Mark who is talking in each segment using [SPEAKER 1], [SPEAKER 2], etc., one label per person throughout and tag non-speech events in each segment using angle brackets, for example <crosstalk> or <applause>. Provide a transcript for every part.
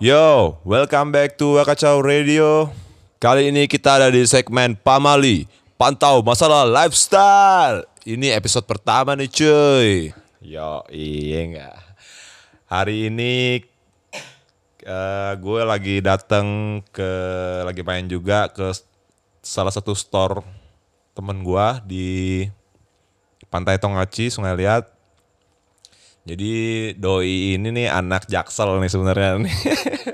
[SPEAKER 1] Yo, welcome back to Wakacau Radio. Kali ini kita ada di segmen Pamali, pantau masalah lifestyle. Ini episode pertama nih cuy. Yo, iya enggak. Hari ini eh, gue lagi datang ke lagi main juga ke salah satu store temen gue di Pantai Tongaci, Sungai Liat. Jadi doi ini nih anak Jaksel nih sebenarnya nih.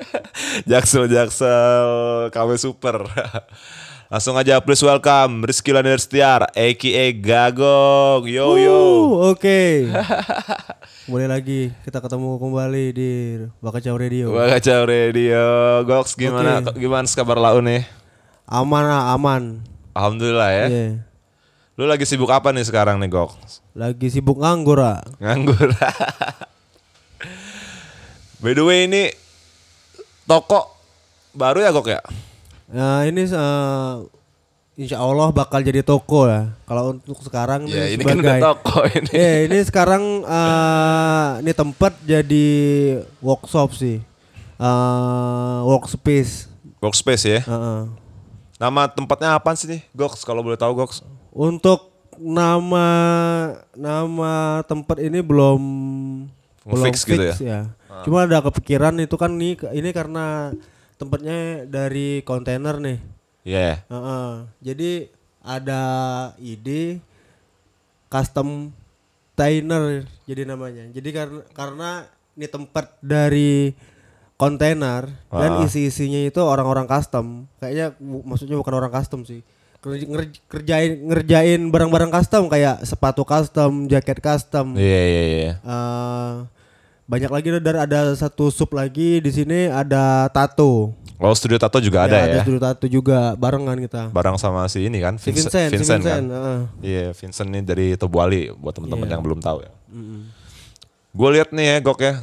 [SPEAKER 1] <laughs> jaksel Jaksel KW Super. <laughs> Langsung aja please welcome Rizky Landerstiar aka Gagong. Yo yo.
[SPEAKER 2] Uh, Oke. <laughs> Boleh lagi kita ketemu kembali di Bakacau Radio.
[SPEAKER 1] Wakacau Radio. Goks gimana
[SPEAKER 2] Oke.
[SPEAKER 1] gimana kabar lau nih?
[SPEAKER 2] Aman ah, aman.
[SPEAKER 1] Alhamdulillah ya.
[SPEAKER 2] Iya.
[SPEAKER 1] Lu lagi sibuk apa nih sekarang nih Goks?
[SPEAKER 2] Lagi sibuk nganggur ah.
[SPEAKER 1] Nganggur. <laughs> By the way ini toko baru ya Gok ya?
[SPEAKER 2] Nah, ini eh, Insya Allah bakal jadi toko ya. Kalau untuk sekarang
[SPEAKER 1] Ya
[SPEAKER 2] nih
[SPEAKER 1] ini kan udah
[SPEAKER 2] sebagai
[SPEAKER 1] toko ini.
[SPEAKER 2] Iya, ini sekarang eh, ini tempat jadi workshop sih. Eh, workspace.
[SPEAKER 1] Workspace ya.
[SPEAKER 2] Heeh.
[SPEAKER 1] Nama tempatnya apa sih nih Goks kalau boleh tahu Goks?
[SPEAKER 2] Untuk nama nama tempat ini belum belum
[SPEAKER 1] Fix gitu
[SPEAKER 2] ya. Cuma ada kepikiran itu kan nih ini karena tempatnya dari kontainer nih.
[SPEAKER 1] Iya.
[SPEAKER 2] Heeh. Jadi ada ide custom container jadi namanya. Jadi karena karena ini tempat dari kontainer dan
[SPEAKER 1] Ah.
[SPEAKER 2] isi-isinya itu orang-orang custom. Kayaknya maksudnya bukan orang custom sih. Kerjain ngerjain barang-barang custom kayak sepatu custom, jaket custom.
[SPEAKER 1] Iya iya iya.
[SPEAKER 2] Eh, banyak lagi dan ada satu sub lagi di sini ada tato.
[SPEAKER 1] Oh studio tato juga ada
[SPEAKER 2] Ada
[SPEAKER 1] ya.
[SPEAKER 2] studio tato juga barengan kita.
[SPEAKER 1] Barang sama si ini kan
[SPEAKER 2] Si
[SPEAKER 1] Vincent,
[SPEAKER 2] Vincent, si
[SPEAKER 1] Vincent, kan.
[SPEAKER 2] Vincent, heeh.
[SPEAKER 1] Iya Vincent ini dari Tobuali buat teman-teman
[SPEAKER 2] Iya.
[SPEAKER 1] yang belum tahu ya. Gue lihat nih ya Gok ya.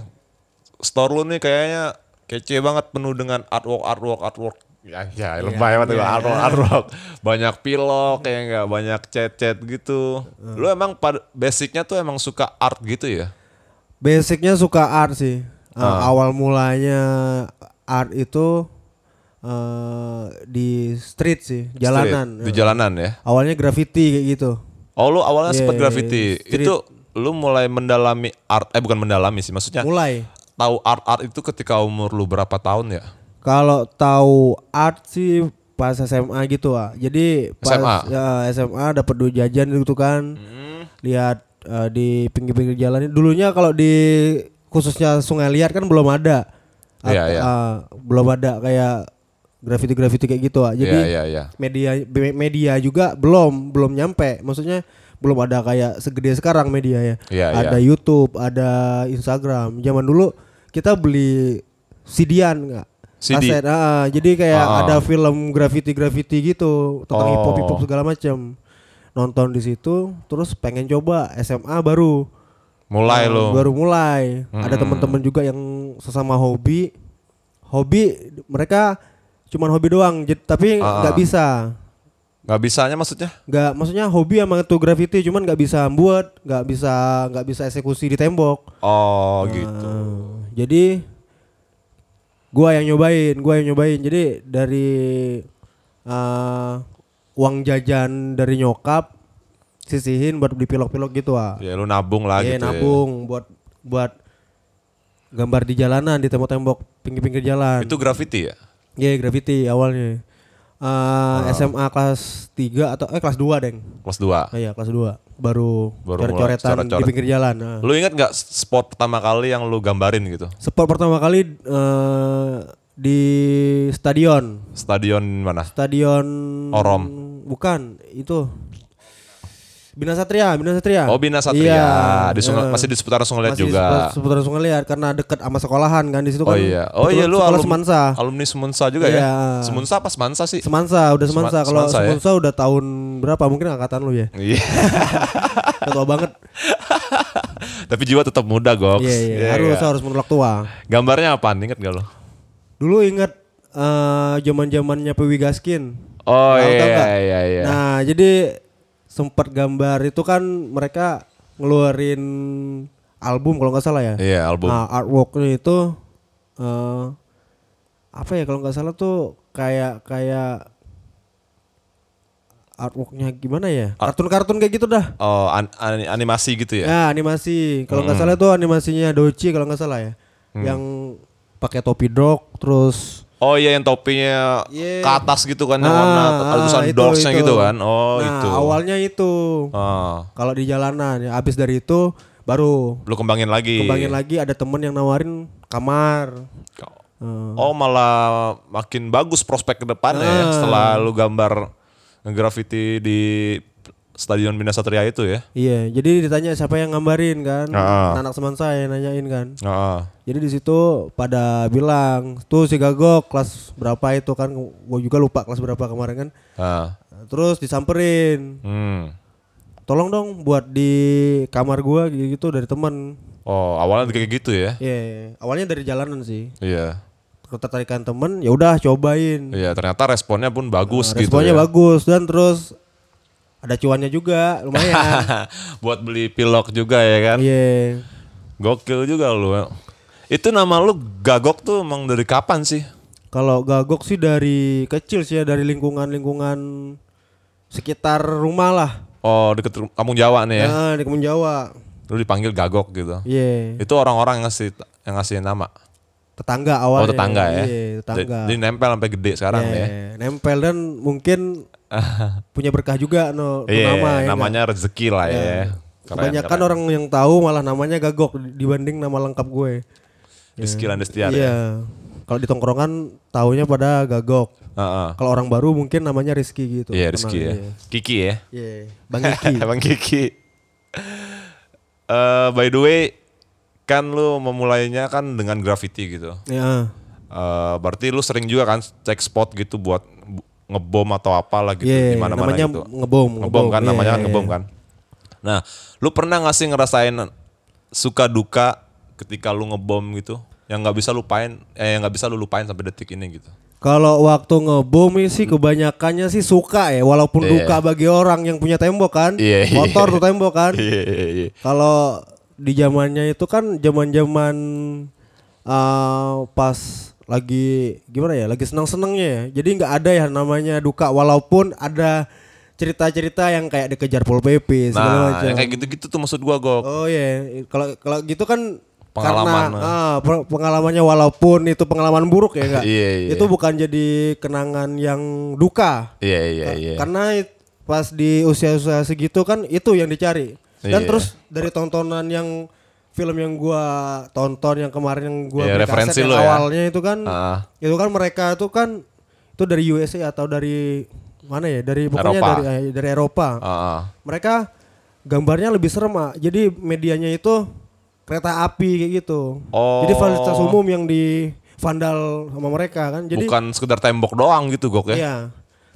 [SPEAKER 1] Store lu nih kayaknya kece banget penuh dengan artwork artwork artwork. Ya, ya lebay banget gua, artwork artwork. Banyak pilok kayak enggak banyak cat-cat gitu. Lu emang pada basicnya tuh emang suka art gitu ya?
[SPEAKER 2] Basicnya suka art sih. Uh,
[SPEAKER 1] Ah.
[SPEAKER 2] Awal mulanya art itu uh, di street sih, jalanan.
[SPEAKER 1] Street, Di jalanan ya.
[SPEAKER 2] Awalnya graffiti kayak gitu.
[SPEAKER 1] Oh lu awalnya
[SPEAKER 2] Iya,
[SPEAKER 1] sempet
[SPEAKER 2] iya,
[SPEAKER 1] graffiti.
[SPEAKER 2] street.
[SPEAKER 1] Itu lu mulai mendalami art eh bukan mendalami sih maksudnya
[SPEAKER 2] Mulai.
[SPEAKER 1] tahu art-art itu ketika umur lu berapa tahun ya?
[SPEAKER 2] Kalau tahu art sih pas SMA gitu ah. Jadi pas
[SPEAKER 1] SMA?
[SPEAKER 2] ya, SMA dapat duit jajan gitu kan.
[SPEAKER 1] Hmm.
[SPEAKER 2] Lihat uh, di pinggir-pinggir jalan. Dulunya kalau di khususnya Sungai Liat kan belum ada.
[SPEAKER 1] Iya,
[SPEAKER 2] At-
[SPEAKER 1] iya.
[SPEAKER 2] uh, belum ada kayak graffiti-graffiti kayak gitu ah. Jadi
[SPEAKER 1] Iya iya iya.
[SPEAKER 2] media media juga belum belum nyampe maksudnya belum ada kayak segede sekarang media ya
[SPEAKER 1] Iya,
[SPEAKER 2] ada
[SPEAKER 1] iya.
[SPEAKER 2] YouTube ada Instagram zaman dulu kita beli CD-an nggak
[SPEAKER 1] CD.
[SPEAKER 2] kaset ah, jadi kayak
[SPEAKER 1] Ah.
[SPEAKER 2] ada film graffiti graffiti gitu tentang
[SPEAKER 1] Oh.
[SPEAKER 2] hip hop hip hop segala macam nonton di situ terus pengen coba SMA baru
[SPEAKER 1] Mulai
[SPEAKER 2] Ah,
[SPEAKER 1] lu.
[SPEAKER 2] baru mulai ada
[SPEAKER 1] Mm-mm.
[SPEAKER 2] teman-teman juga yang sesama hobi hobi mereka cuman hobi doang tapi nggak
[SPEAKER 1] ah.
[SPEAKER 2] bisa
[SPEAKER 1] Nggak bisanya maksudnya?
[SPEAKER 2] nggak maksudnya hobi emang itu graffiti cuman nggak bisa buat nggak bisa nggak bisa eksekusi di tembok
[SPEAKER 1] Oh gitu.
[SPEAKER 2] Nah, jadi gua yang nyobain gua yang nyobain jadi dari eh, uang jajan dari nyokap sisihin buat beli pilok-pilok gitu ah
[SPEAKER 1] Ya lu nabung lah
[SPEAKER 2] Iya
[SPEAKER 1] gitu. ya.
[SPEAKER 2] nabung buat buat gambar di jalanan di tembok-tembok pinggir-pinggir jalan.
[SPEAKER 1] Itu graffiti ya?
[SPEAKER 2] Iya graffiti awalnya. Eh, SMA kelas 3 atau eh kelas 2 deng.
[SPEAKER 1] Kelas 2.
[SPEAKER 2] Oh, iya kelas 2 baru,
[SPEAKER 1] Baru
[SPEAKER 2] coret-coretan di
[SPEAKER 1] coret-coret.
[SPEAKER 2] pinggir jalan. Nah.
[SPEAKER 1] Lu inget nggak spot pertama kali yang lu gambarin gitu?
[SPEAKER 2] Sport pertama kali eh, di stadion.
[SPEAKER 1] Stadion mana?
[SPEAKER 2] Stadion
[SPEAKER 1] Orom.
[SPEAKER 2] Bukan, itu Bina Satria, Bina Satria.
[SPEAKER 1] Oh Bina Satria.
[SPEAKER 2] Iya,
[SPEAKER 1] di sungai,
[SPEAKER 2] eh.
[SPEAKER 1] masih di seputaran Sungai Liat
[SPEAKER 2] Masih
[SPEAKER 1] juga.
[SPEAKER 2] seputar- seputaran Sungai Liat karena deket sama sekolahan kan di situ
[SPEAKER 1] Oh
[SPEAKER 2] kan.
[SPEAKER 1] iya. Oh iya lu alum-
[SPEAKER 2] Semansa.
[SPEAKER 1] Alumni Semunsa juga
[SPEAKER 2] Iya.
[SPEAKER 1] ya? Semunsa apa Semansa sih?
[SPEAKER 2] Semansa, udah
[SPEAKER 1] Sema-
[SPEAKER 2] Semansa. Kalau
[SPEAKER 1] Semansa ya?
[SPEAKER 2] Semansa udah tahun berapa? Mungkin angkatan lu ya.
[SPEAKER 1] Iya. <laughs>
[SPEAKER 2] Tua banget. <laughs>
[SPEAKER 1] Tapi jiwa tetap muda, Goks.
[SPEAKER 2] Iya, iya.
[SPEAKER 1] Iya
[SPEAKER 2] Harus
[SPEAKER 1] nggak?
[SPEAKER 2] harus menolak tua.
[SPEAKER 1] Gambarnya apaan? Ingat gak lo?
[SPEAKER 2] Dulu inget eh, zaman-zamannya Pewi Gaskin.
[SPEAKER 1] Oh
[SPEAKER 2] tahu
[SPEAKER 1] iya,
[SPEAKER 2] nggak?
[SPEAKER 1] iya, iya.
[SPEAKER 2] Nah, jadi sempat gambar itu kan mereka ngeluarin album kalau nggak salah ya.
[SPEAKER 1] Iya, album.
[SPEAKER 2] Nah, artworknya itu eh apa ya kalau nggak salah tuh kayak kayak artworknya gimana ya? Kartun-kartun kayak gitu dah.
[SPEAKER 1] Oh, an- an- animasi gitu ya?
[SPEAKER 2] Ya animasi. Kalau nggak salah tuh animasinya Doci kalau nggak salah ya. Yang pakai topi dog terus
[SPEAKER 1] Oh iya yang topinya
[SPEAKER 2] Iya.
[SPEAKER 1] ke atas gitu kan yang
[SPEAKER 2] Ah,
[SPEAKER 1] warna
[SPEAKER 2] ah, itu.
[SPEAKER 1] gitu kan. Oh
[SPEAKER 2] nah,
[SPEAKER 1] itu.
[SPEAKER 2] awalnya itu
[SPEAKER 1] Ah,
[SPEAKER 2] kalau di jalanan ya habis dari itu baru
[SPEAKER 1] lu kembangin lagi.
[SPEAKER 2] kembangin lagi ada temen yang nawarin kamar. Eh,
[SPEAKER 1] Oh malah makin bagus prospek ke depannya ya
[SPEAKER 2] Ah.
[SPEAKER 1] setelah lu gambar ngegraffiti di Stadion Bina Satria itu ya.
[SPEAKER 2] Iya, jadi ditanya siapa yang gambarin kan?
[SPEAKER 1] Ah.
[SPEAKER 2] Anak teman saya nanyain kan.
[SPEAKER 1] Ah.
[SPEAKER 2] Jadi di situ pada bilang, tuh si Gagok kelas berapa itu kan? Gue juga lupa kelas berapa kemarin kan.
[SPEAKER 1] Ah.
[SPEAKER 2] Terus disamperin,
[SPEAKER 1] Hmm.
[SPEAKER 2] tolong dong buat di kamar gua gitu dari temen.
[SPEAKER 1] Oh awalnya kayak gitu ya?
[SPEAKER 2] Iya, awalnya dari jalanan sih.
[SPEAKER 1] Iya.
[SPEAKER 2] Ketertarikan temen, ya udah cobain.
[SPEAKER 1] Iya ternyata responnya pun bagus
[SPEAKER 2] Nah,
[SPEAKER 1] gitu
[SPEAKER 2] responnya
[SPEAKER 1] ya.
[SPEAKER 2] bagus dan terus ada cuannya juga, lumayan. <laughs>
[SPEAKER 1] Buat beli pilok juga ya kan.
[SPEAKER 2] Iya.
[SPEAKER 1] Gokil juga lu. Itu nama lu Gagok tuh emang dari kapan sih?
[SPEAKER 2] Kalau gagok sih dari kecil sih ya dari lingkungan-lingkungan sekitar rumah lah.
[SPEAKER 1] Oh deket kampung Jawa nih ya.
[SPEAKER 2] Nah, di Kebun Jawa.
[SPEAKER 1] Lu dipanggil Gagok gitu.
[SPEAKER 2] Iya.
[SPEAKER 1] Itu orang-orang yang ngasih yang ngasih nama.
[SPEAKER 2] Tetangga
[SPEAKER 1] Oh
[SPEAKER 2] awalnya.
[SPEAKER 1] tetangga ya.
[SPEAKER 2] Iya, tetangga.
[SPEAKER 1] Jadi nempel sampai gede sekarang
[SPEAKER 2] Iya,
[SPEAKER 1] ya.
[SPEAKER 2] Nempel dan mungkin punya berkah juga no,
[SPEAKER 1] Iya,
[SPEAKER 2] nama ya.
[SPEAKER 1] namanya rezeki lah ya.
[SPEAKER 2] nggak?
[SPEAKER 1] Keren,
[SPEAKER 2] Kebanyakan
[SPEAKER 1] keren.
[SPEAKER 2] orang yang tahu malah namanya gagok dibanding nama lengkap gue.
[SPEAKER 1] Rizky Landestiar ya.
[SPEAKER 2] Iya. Kalau di tongkrongan taunya pada gagok.
[SPEAKER 1] Heeh.
[SPEAKER 2] Kalau orang baru mungkin namanya Rizky gitu.
[SPEAKER 1] Iya Rizky ya.
[SPEAKER 2] kenalnya.
[SPEAKER 1] Kiki ya.
[SPEAKER 2] Iya, Bang Iki. <laughs>
[SPEAKER 1] Bang Kiki. Eh by the way, kan lu memulainya kan dengan graffiti gitu.
[SPEAKER 2] ya.
[SPEAKER 1] Eh berarti lu sering juga kan cek spot gitu buat bu- ngebom atau apalah gitu
[SPEAKER 2] Iya,
[SPEAKER 1] di mana-mana
[SPEAKER 2] namanya
[SPEAKER 1] gitu.
[SPEAKER 2] ngebom,
[SPEAKER 1] Ngebom
[SPEAKER 2] ngebom,
[SPEAKER 1] kan
[SPEAKER 2] iya,
[SPEAKER 1] namanya kan
[SPEAKER 2] iya,
[SPEAKER 1] ngebom
[SPEAKER 2] iya.
[SPEAKER 1] kan. Nah, lu pernah gak sih ngerasain suka duka ketika lu ngebom gitu? Yang nggak bisa lupain, eh yang nggak bisa lu lupain sampai detik ini gitu.
[SPEAKER 2] Kalau waktu ngebom sih kebanyakannya sih suka ya, walaupun
[SPEAKER 1] Iya.
[SPEAKER 2] duka bagi orang yang punya tembok kan,
[SPEAKER 1] Iya, iya.
[SPEAKER 2] motor tuh tembok kan.
[SPEAKER 1] Iya, iya, iya.
[SPEAKER 2] Kalau di zamannya itu kan zaman-zaman eh, pas lagi gimana ya, lagi senang-senangnya ya. Jadi nggak ada ya namanya duka, walaupun ada cerita-cerita yang kayak dikejar pol pp segala
[SPEAKER 1] Nah,
[SPEAKER 2] macam.
[SPEAKER 1] yang kayak gitu-gitu tuh maksud gua Gok.
[SPEAKER 2] Oh iya, kalau kalau gitu kan
[SPEAKER 1] Pengalaman,
[SPEAKER 2] karena ah, pe- pengalamannya walaupun itu pengalaman buruk ya enggak. <laughs>
[SPEAKER 1] Iya, iya.
[SPEAKER 2] Itu bukan jadi kenangan yang duka.
[SPEAKER 1] Iya, iya, iya.
[SPEAKER 2] Karena pas di usia-usia segitu kan itu yang dicari. Dan
[SPEAKER 1] Iya.
[SPEAKER 2] terus dari tontonan yang film yang gua tonton yang kemarin yang gua
[SPEAKER 1] Iya,
[SPEAKER 2] beli
[SPEAKER 1] referensi
[SPEAKER 2] yang
[SPEAKER 1] lo ya.
[SPEAKER 2] awalnya itu kan
[SPEAKER 1] Ah.
[SPEAKER 2] itu kan mereka itu kan itu dari USA atau dari mana ya? Dari pokoknya
[SPEAKER 1] Eropa.
[SPEAKER 2] dari eh, dari Eropa
[SPEAKER 1] ah.
[SPEAKER 2] mereka gambarnya lebih serem ah. Jadi medianya itu kereta api kayak gitu.
[SPEAKER 1] Oh.
[SPEAKER 2] Jadi fasilitas umum yang di vandal sama mereka kan. Jadi
[SPEAKER 1] Bukan sekedar tembok doang gitu Gok ya.
[SPEAKER 2] iya.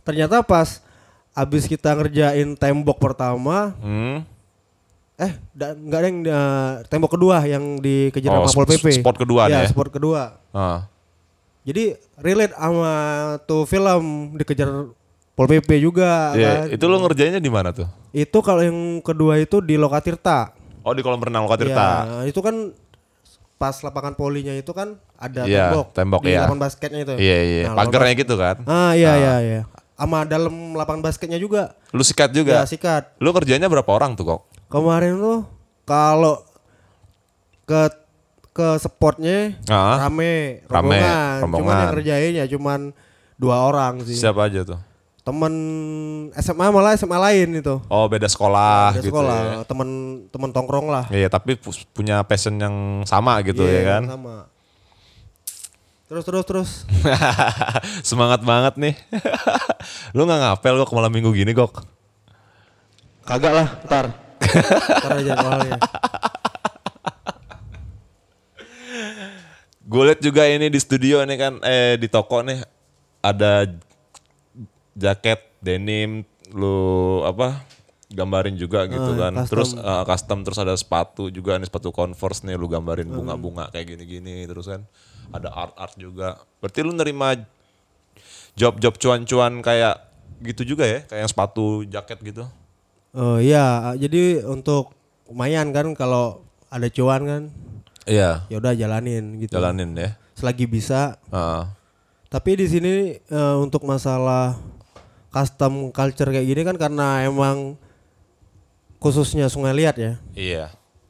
[SPEAKER 2] Ternyata pas abis kita ngerjain tembok pertama,
[SPEAKER 1] Hmm.
[SPEAKER 2] Eh nggak ada yang eh, tembok kedua yang dikejar
[SPEAKER 1] Oh,
[SPEAKER 2] sama Pol PP.
[SPEAKER 1] spot kedua
[SPEAKER 2] ya,
[SPEAKER 1] ya?
[SPEAKER 2] spot kedua.
[SPEAKER 1] Ah.
[SPEAKER 2] Jadi relate sama tuh film dikejar Pol PP juga
[SPEAKER 1] Iya,
[SPEAKER 2] kan.
[SPEAKER 1] itu lo ngerjainnya di mana tuh?
[SPEAKER 2] Itu kalau yang kedua itu di Lokatirta.
[SPEAKER 1] Oh di kolam renang Lokatirta.
[SPEAKER 2] Ya, itu kan pas lapangan polinya itu kan ada
[SPEAKER 1] Iya,
[SPEAKER 2] tembok,
[SPEAKER 1] tembok,
[SPEAKER 2] di
[SPEAKER 1] iya.
[SPEAKER 2] lapangan basketnya itu.
[SPEAKER 1] Iya iya,
[SPEAKER 2] Nah,
[SPEAKER 1] pagernya gitu kan.
[SPEAKER 2] Ah iya iya iya. Sama dalam lapangan basketnya juga.
[SPEAKER 1] Lu sikat
[SPEAKER 2] Ya
[SPEAKER 1] juga.
[SPEAKER 2] sikat.
[SPEAKER 1] Lu kerjanya berapa orang tuh kok?
[SPEAKER 2] Kemarin tuh kalau ke ke spotnya
[SPEAKER 1] Ah,
[SPEAKER 2] rame,
[SPEAKER 1] Rame,
[SPEAKER 2] rombongan. Cuman
[SPEAKER 1] rombongan.
[SPEAKER 2] yang kerjain ya cuman dua orang sih.
[SPEAKER 1] siapa aja tuh?
[SPEAKER 2] Temen SMA malah SMA lain itu.
[SPEAKER 1] Oh beda sekolah
[SPEAKER 2] Ada
[SPEAKER 1] gitu
[SPEAKER 2] sekolah,
[SPEAKER 1] ya.
[SPEAKER 2] temen temen tongkrong lah.
[SPEAKER 1] Iya tapi pu- punya passion yang sama gitu
[SPEAKER 2] Iya,
[SPEAKER 1] ya kan.
[SPEAKER 2] Sama. Terus terus terus. <laughs>
[SPEAKER 1] Semangat banget nih. <laughs> lu nggak ngapel kok malam minggu gini kok?
[SPEAKER 2] Kagak lah, ntar. Ntar aja awalnya.
[SPEAKER 1] Gue liat juga ini di studio nih kan, eh di toko nih ada jaket denim, lu apa gambarin juga gitu
[SPEAKER 2] Ah,
[SPEAKER 1] kan.
[SPEAKER 2] custom.
[SPEAKER 1] Terus eh, custom terus ada sepatu juga nih sepatu Converse nih lu gambarin bunga-bunga kayak gini-gini terus kan ada art-art juga. Berarti lu nerima job-job cuan-cuan kayak gitu juga ya, kayak yang sepatu jaket gitu.
[SPEAKER 2] Oh iya, jadi untuk lumayan kan kalau ada cuan kan,
[SPEAKER 1] Iya,
[SPEAKER 2] ya udah jalanin gitu.
[SPEAKER 1] jalanin ya.
[SPEAKER 2] Selagi bisa.
[SPEAKER 1] Heeh.
[SPEAKER 2] Tapi di sini eh, untuk masalah custom culture kayak gini kan karena emang khususnya Sungai Liat ya.
[SPEAKER 1] Iya.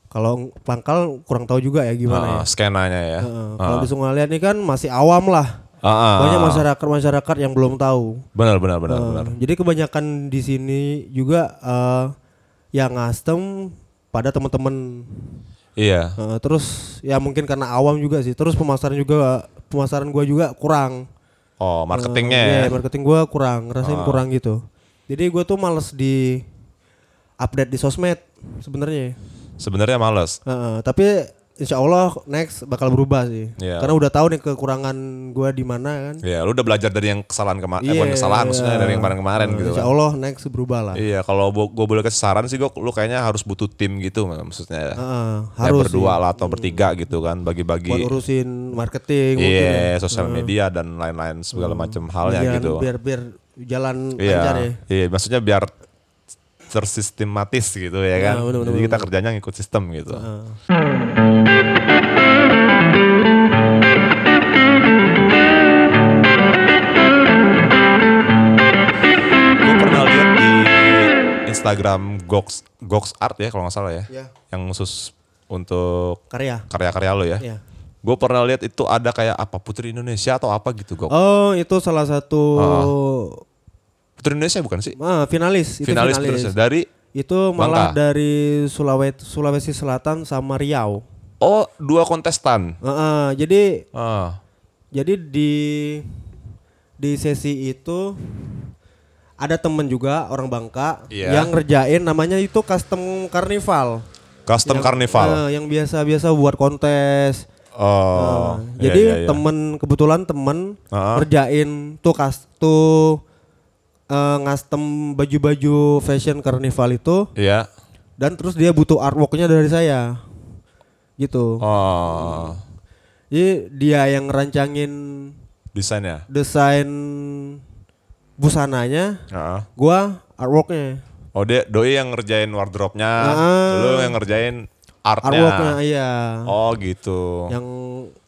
[SPEAKER 2] Kalau Pangkal kurang tahu juga ya gimana ya.
[SPEAKER 1] Ah, skenanya ya.
[SPEAKER 2] Heeh, Kalau di Sungai Liat ini kan masih awam lah.
[SPEAKER 1] Ah, ah,
[SPEAKER 2] Banyak
[SPEAKER 1] ah.
[SPEAKER 2] masyarakat masyarakat yang belum tahu.
[SPEAKER 1] Benar benar benar
[SPEAKER 2] Eh,
[SPEAKER 1] benar.
[SPEAKER 2] Jadi kebanyakan di sini juga eh, yang custom pada teman-teman.
[SPEAKER 1] Iya.
[SPEAKER 2] Eh, terus ya mungkin karena awam juga sih. Terus pemasaran juga pemasaran gua juga kurang.
[SPEAKER 1] Oh, marketingnya ya.
[SPEAKER 2] iya, marketing gua kurang, ngerasain kurang gitu. Jadi gua tuh males di update di sosmed sebenarnya.
[SPEAKER 1] Sebenarnya males.
[SPEAKER 2] Heeh, tapi insya Allah next bakal berubah sih.
[SPEAKER 1] Iya.
[SPEAKER 2] Karena udah tahu nih kekurangan gua di mana kan.
[SPEAKER 1] Iya, lu udah belajar dari yang kesalahan kemarin, eh,
[SPEAKER 2] Iya,
[SPEAKER 1] bukan kesalahan maksudnya
[SPEAKER 2] iya.
[SPEAKER 1] dari yang kemarin-kemarin
[SPEAKER 2] Nah,
[SPEAKER 1] gitu
[SPEAKER 2] Insya
[SPEAKER 1] kan.
[SPEAKER 2] Allah next berubah lah.
[SPEAKER 1] Iya, kalau gue boleh kasih saran sih, gue lu kayaknya harus butuh tim gitu, maksudnya. Ya,
[SPEAKER 2] harus
[SPEAKER 1] berdua
[SPEAKER 2] sih.
[SPEAKER 1] lah atau bertiga gitu kan,
[SPEAKER 2] buat
[SPEAKER 1] bagi-bagi.
[SPEAKER 2] urusin marketing ya.
[SPEAKER 1] Iya, sosial media dan lain-lain segala macam halnya
[SPEAKER 2] Biar-
[SPEAKER 1] gitu.
[SPEAKER 2] Biar biar jalan
[SPEAKER 1] Iya,
[SPEAKER 2] lancar ya.
[SPEAKER 1] iya, maksudnya biar tersistematis gitu ya kan.
[SPEAKER 2] Nah, bener, bener,
[SPEAKER 1] Jadi kita
[SPEAKER 2] bener.
[SPEAKER 1] kerjanya ngikut sistem gitu.
[SPEAKER 2] Heeh.
[SPEAKER 1] Gue pernah lihat di Instagram Gox Gox Art ya kalau nggak salah ya,
[SPEAKER 2] Iya.
[SPEAKER 1] yang khusus untuk
[SPEAKER 2] Karya.
[SPEAKER 1] karya-karya lo ya.
[SPEAKER 2] Iya.
[SPEAKER 1] Gue pernah lihat itu ada kayak apa Putri Indonesia atau apa gitu Gox.
[SPEAKER 2] Oh, itu salah satu
[SPEAKER 1] Putri Indonesia bukan sih?
[SPEAKER 2] ah, finalis, itu
[SPEAKER 1] Finalis,
[SPEAKER 2] finalis.
[SPEAKER 1] Putri Indonesia. dari
[SPEAKER 2] Itu malah
[SPEAKER 1] Bangka.
[SPEAKER 2] dari Sulawesi Sulawesi Selatan sama Riau.
[SPEAKER 1] oh dua kontestan.
[SPEAKER 2] Heeh, jadi
[SPEAKER 1] Ah,
[SPEAKER 2] jadi di di sesi itu ada temen juga orang Bangka
[SPEAKER 1] Iya.
[SPEAKER 2] yang ngerjain namanya itu custom carnival.
[SPEAKER 1] custom
[SPEAKER 2] Yang-
[SPEAKER 1] carnival.
[SPEAKER 2] eh, yang biasa-biasa buat kontes.
[SPEAKER 1] oh, iya,
[SPEAKER 2] jadi
[SPEAKER 1] iya, iya.
[SPEAKER 2] temen kebetulan temen
[SPEAKER 1] Ah.
[SPEAKER 2] ngerjain tuh kas tuh eh, ngastem baju-baju fashion carnival itu
[SPEAKER 1] Iya.
[SPEAKER 2] dan terus dia butuh artworknya dari saya gitu.
[SPEAKER 1] Oh,
[SPEAKER 2] Jadi dia yang ngerancangin
[SPEAKER 1] desainnya.
[SPEAKER 2] desain busananya,
[SPEAKER 1] Heeh.
[SPEAKER 2] gua artworknya.
[SPEAKER 1] Oh dia doi yang ngerjain wardrobe-nya,
[SPEAKER 2] Ah.
[SPEAKER 1] lu yang ngerjain artnya.
[SPEAKER 2] Artworknya iya.
[SPEAKER 1] Oh gitu.
[SPEAKER 2] Yang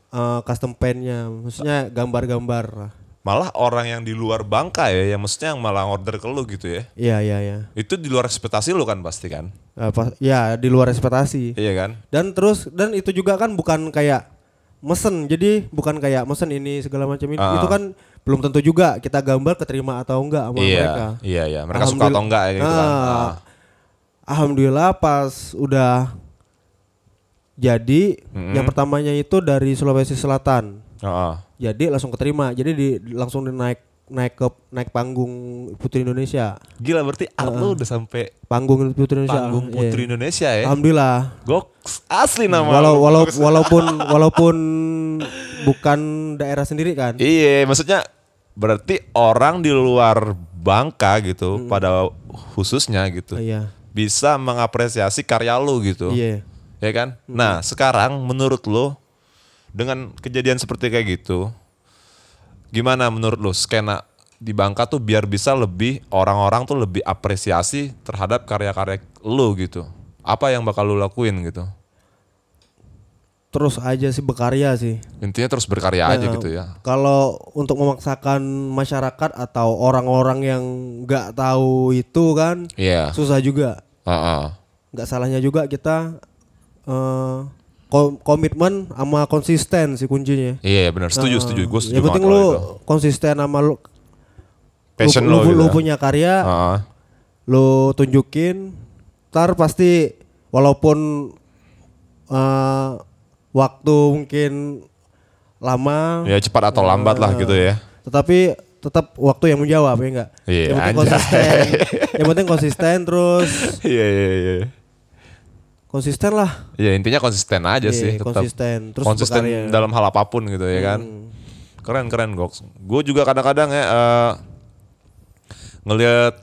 [SPEAKER 2] eh, custom pen-nya, maksudnya gambar-gambar.
[SPEAKER 1] Malah orang yang di luar Bangka ya, yang maksudnya yang malah order ke lu gitu ya.
[SPEAKER 2] Iya iya iya.
[SPEAKER 1] Itu di luar ekspektasi lu kan pasti kan?
[SPEAKER 2] Eh, pas- ya di luar ekspektasi.
[SPEAKER 1] Iya kan?
[SPEAKER 2] Dan terus dan itu juga kan bukan kayak mesen. Jadi bukan kayak mesen ini segala macam ini.
[SPEAKER 1] Ah.
[SPEAKER 2] Itu kan belum tentu juga kita gambar keterima atau enggak sama
[SPEAKER 1] iya,
[SPEAKER 2] mereka.
[SPEAKER 1] iya, iya. Mereka suka atau enggak ya gitu kan?
[SPEAKER 2] Ah,
[SPEAKER 1] Ah.
[SPEAKER 2] Alhamdulillah pas udah jadi
[SPEAKER 1] Mm-mm.
[SPEAKER 2] yang pertamanya itu dari Sulawesi Selatan.
[SPEAKER 1] Heeh.
[SPEAKER 2] Jadi langsung keterima. Jadi di langsung naik naik ke naik panggung Putri Indonesia.
[SPEAKER 1] Gila berarti art lu udah sampai
[SPEAKER 2] Panggung Putri Indonesia.
[SPEAKER 1] panggung
[SPEAKER 2] Iya.
[SPEAKER 1] Putri Indonesia ya?
[SPEAKER 2] Alhamdulillah.
[SPEAKER 1] Goks asli nama
[SPEAKER 2] Walau walau walaupun walaupun bukan daerah sendiri kan.
[SPEAKER 1] Iya, maksudnya berarti orang di luar Bangka gitu, pada khususnya gitu,
[SPEAKER 2] Oh, iya.
[SPEAKER 1] bisa mengapresiasi karya lu gitu.
[SPEAKER 2] Iya.
[SPEAKER 1] Ya kan? Nah, sekarang menurut lu dengan kejadian seperti kayak gitu, gimana menurut lu skena di Bangka tuh biar bisa lebih orang-orang tuh lebih apresiasi terhadap karya-karya lu gitu. Apa yang bakal lu lakuin gitu?
[SPEAKER 2] Terus aja sih berkarya sih.
[SPEAKER 1] Intinya terus berkarya aja
[SPEAKER 2] Nah,
[SPEAKER 1] gitu ya.
[SPEAKER 2] Kalau untuk memaksakan masyarakat atau orang-orang yang nggak tahu itu kan
[SPEAKER 1] Iya.
[SPEAKER 2] susah juga. Nggak salahnya juga kita eh, kom- komitmen sama konsisten sih kuncinya.
[SPEAKER 1] Iya benar, setuju
[SPEAKER 2] Eh,
[SPEAKER 1] setuju. Gue setuju
[SPEAKER 2] Yang penting lu
[SPEAKER 1] itu.
[SPEAKER 2] konsisten sama lu
[SPEAKER 1] Passion
[SPEAKER 2] lu,
[SPEAKER 1] lo
[SPEAKER 2] lu,
[SPEAKER 1] gitu.
[SPEAKER 2] lu punya karya,
[SPEAKER 1] Heeh.
[SPEAKER 2] lu tunjukin, ntar pasti walaupun eh, waktu mungkin lama,
[SPEAKER 1] Ya cepat atau lambat lah gitu ya.
[SPEAKER 2] tetapi tetap waktu yang menjawab ya enggak.
[SPEAKER 1] Iya,
[SPEAKER 2] yang penting
[SPEAKER 1] anjay.
[SPEAKER 2] konsisten, <laughs> yang penting konsisten terus
[SPEAKER 1] Iya iya iya.
[SPEAKER 2] Konsisten lah.
[SPEAKER 1] Ya intinya konsisten aja
[SPEAKER 2] Iya,
[SPEAKER 1] sih. tetap.
[SPEAKER 2] konsisten, terus
[SPEAKER 1] konsisten
[SPEAKER 2] berkarya. Hmm.
[SPEAKER 1] dalam hal apa pun gitu ya kan. Keren keren Goks. Gue juga kadang-kadang ya eh, ngelihat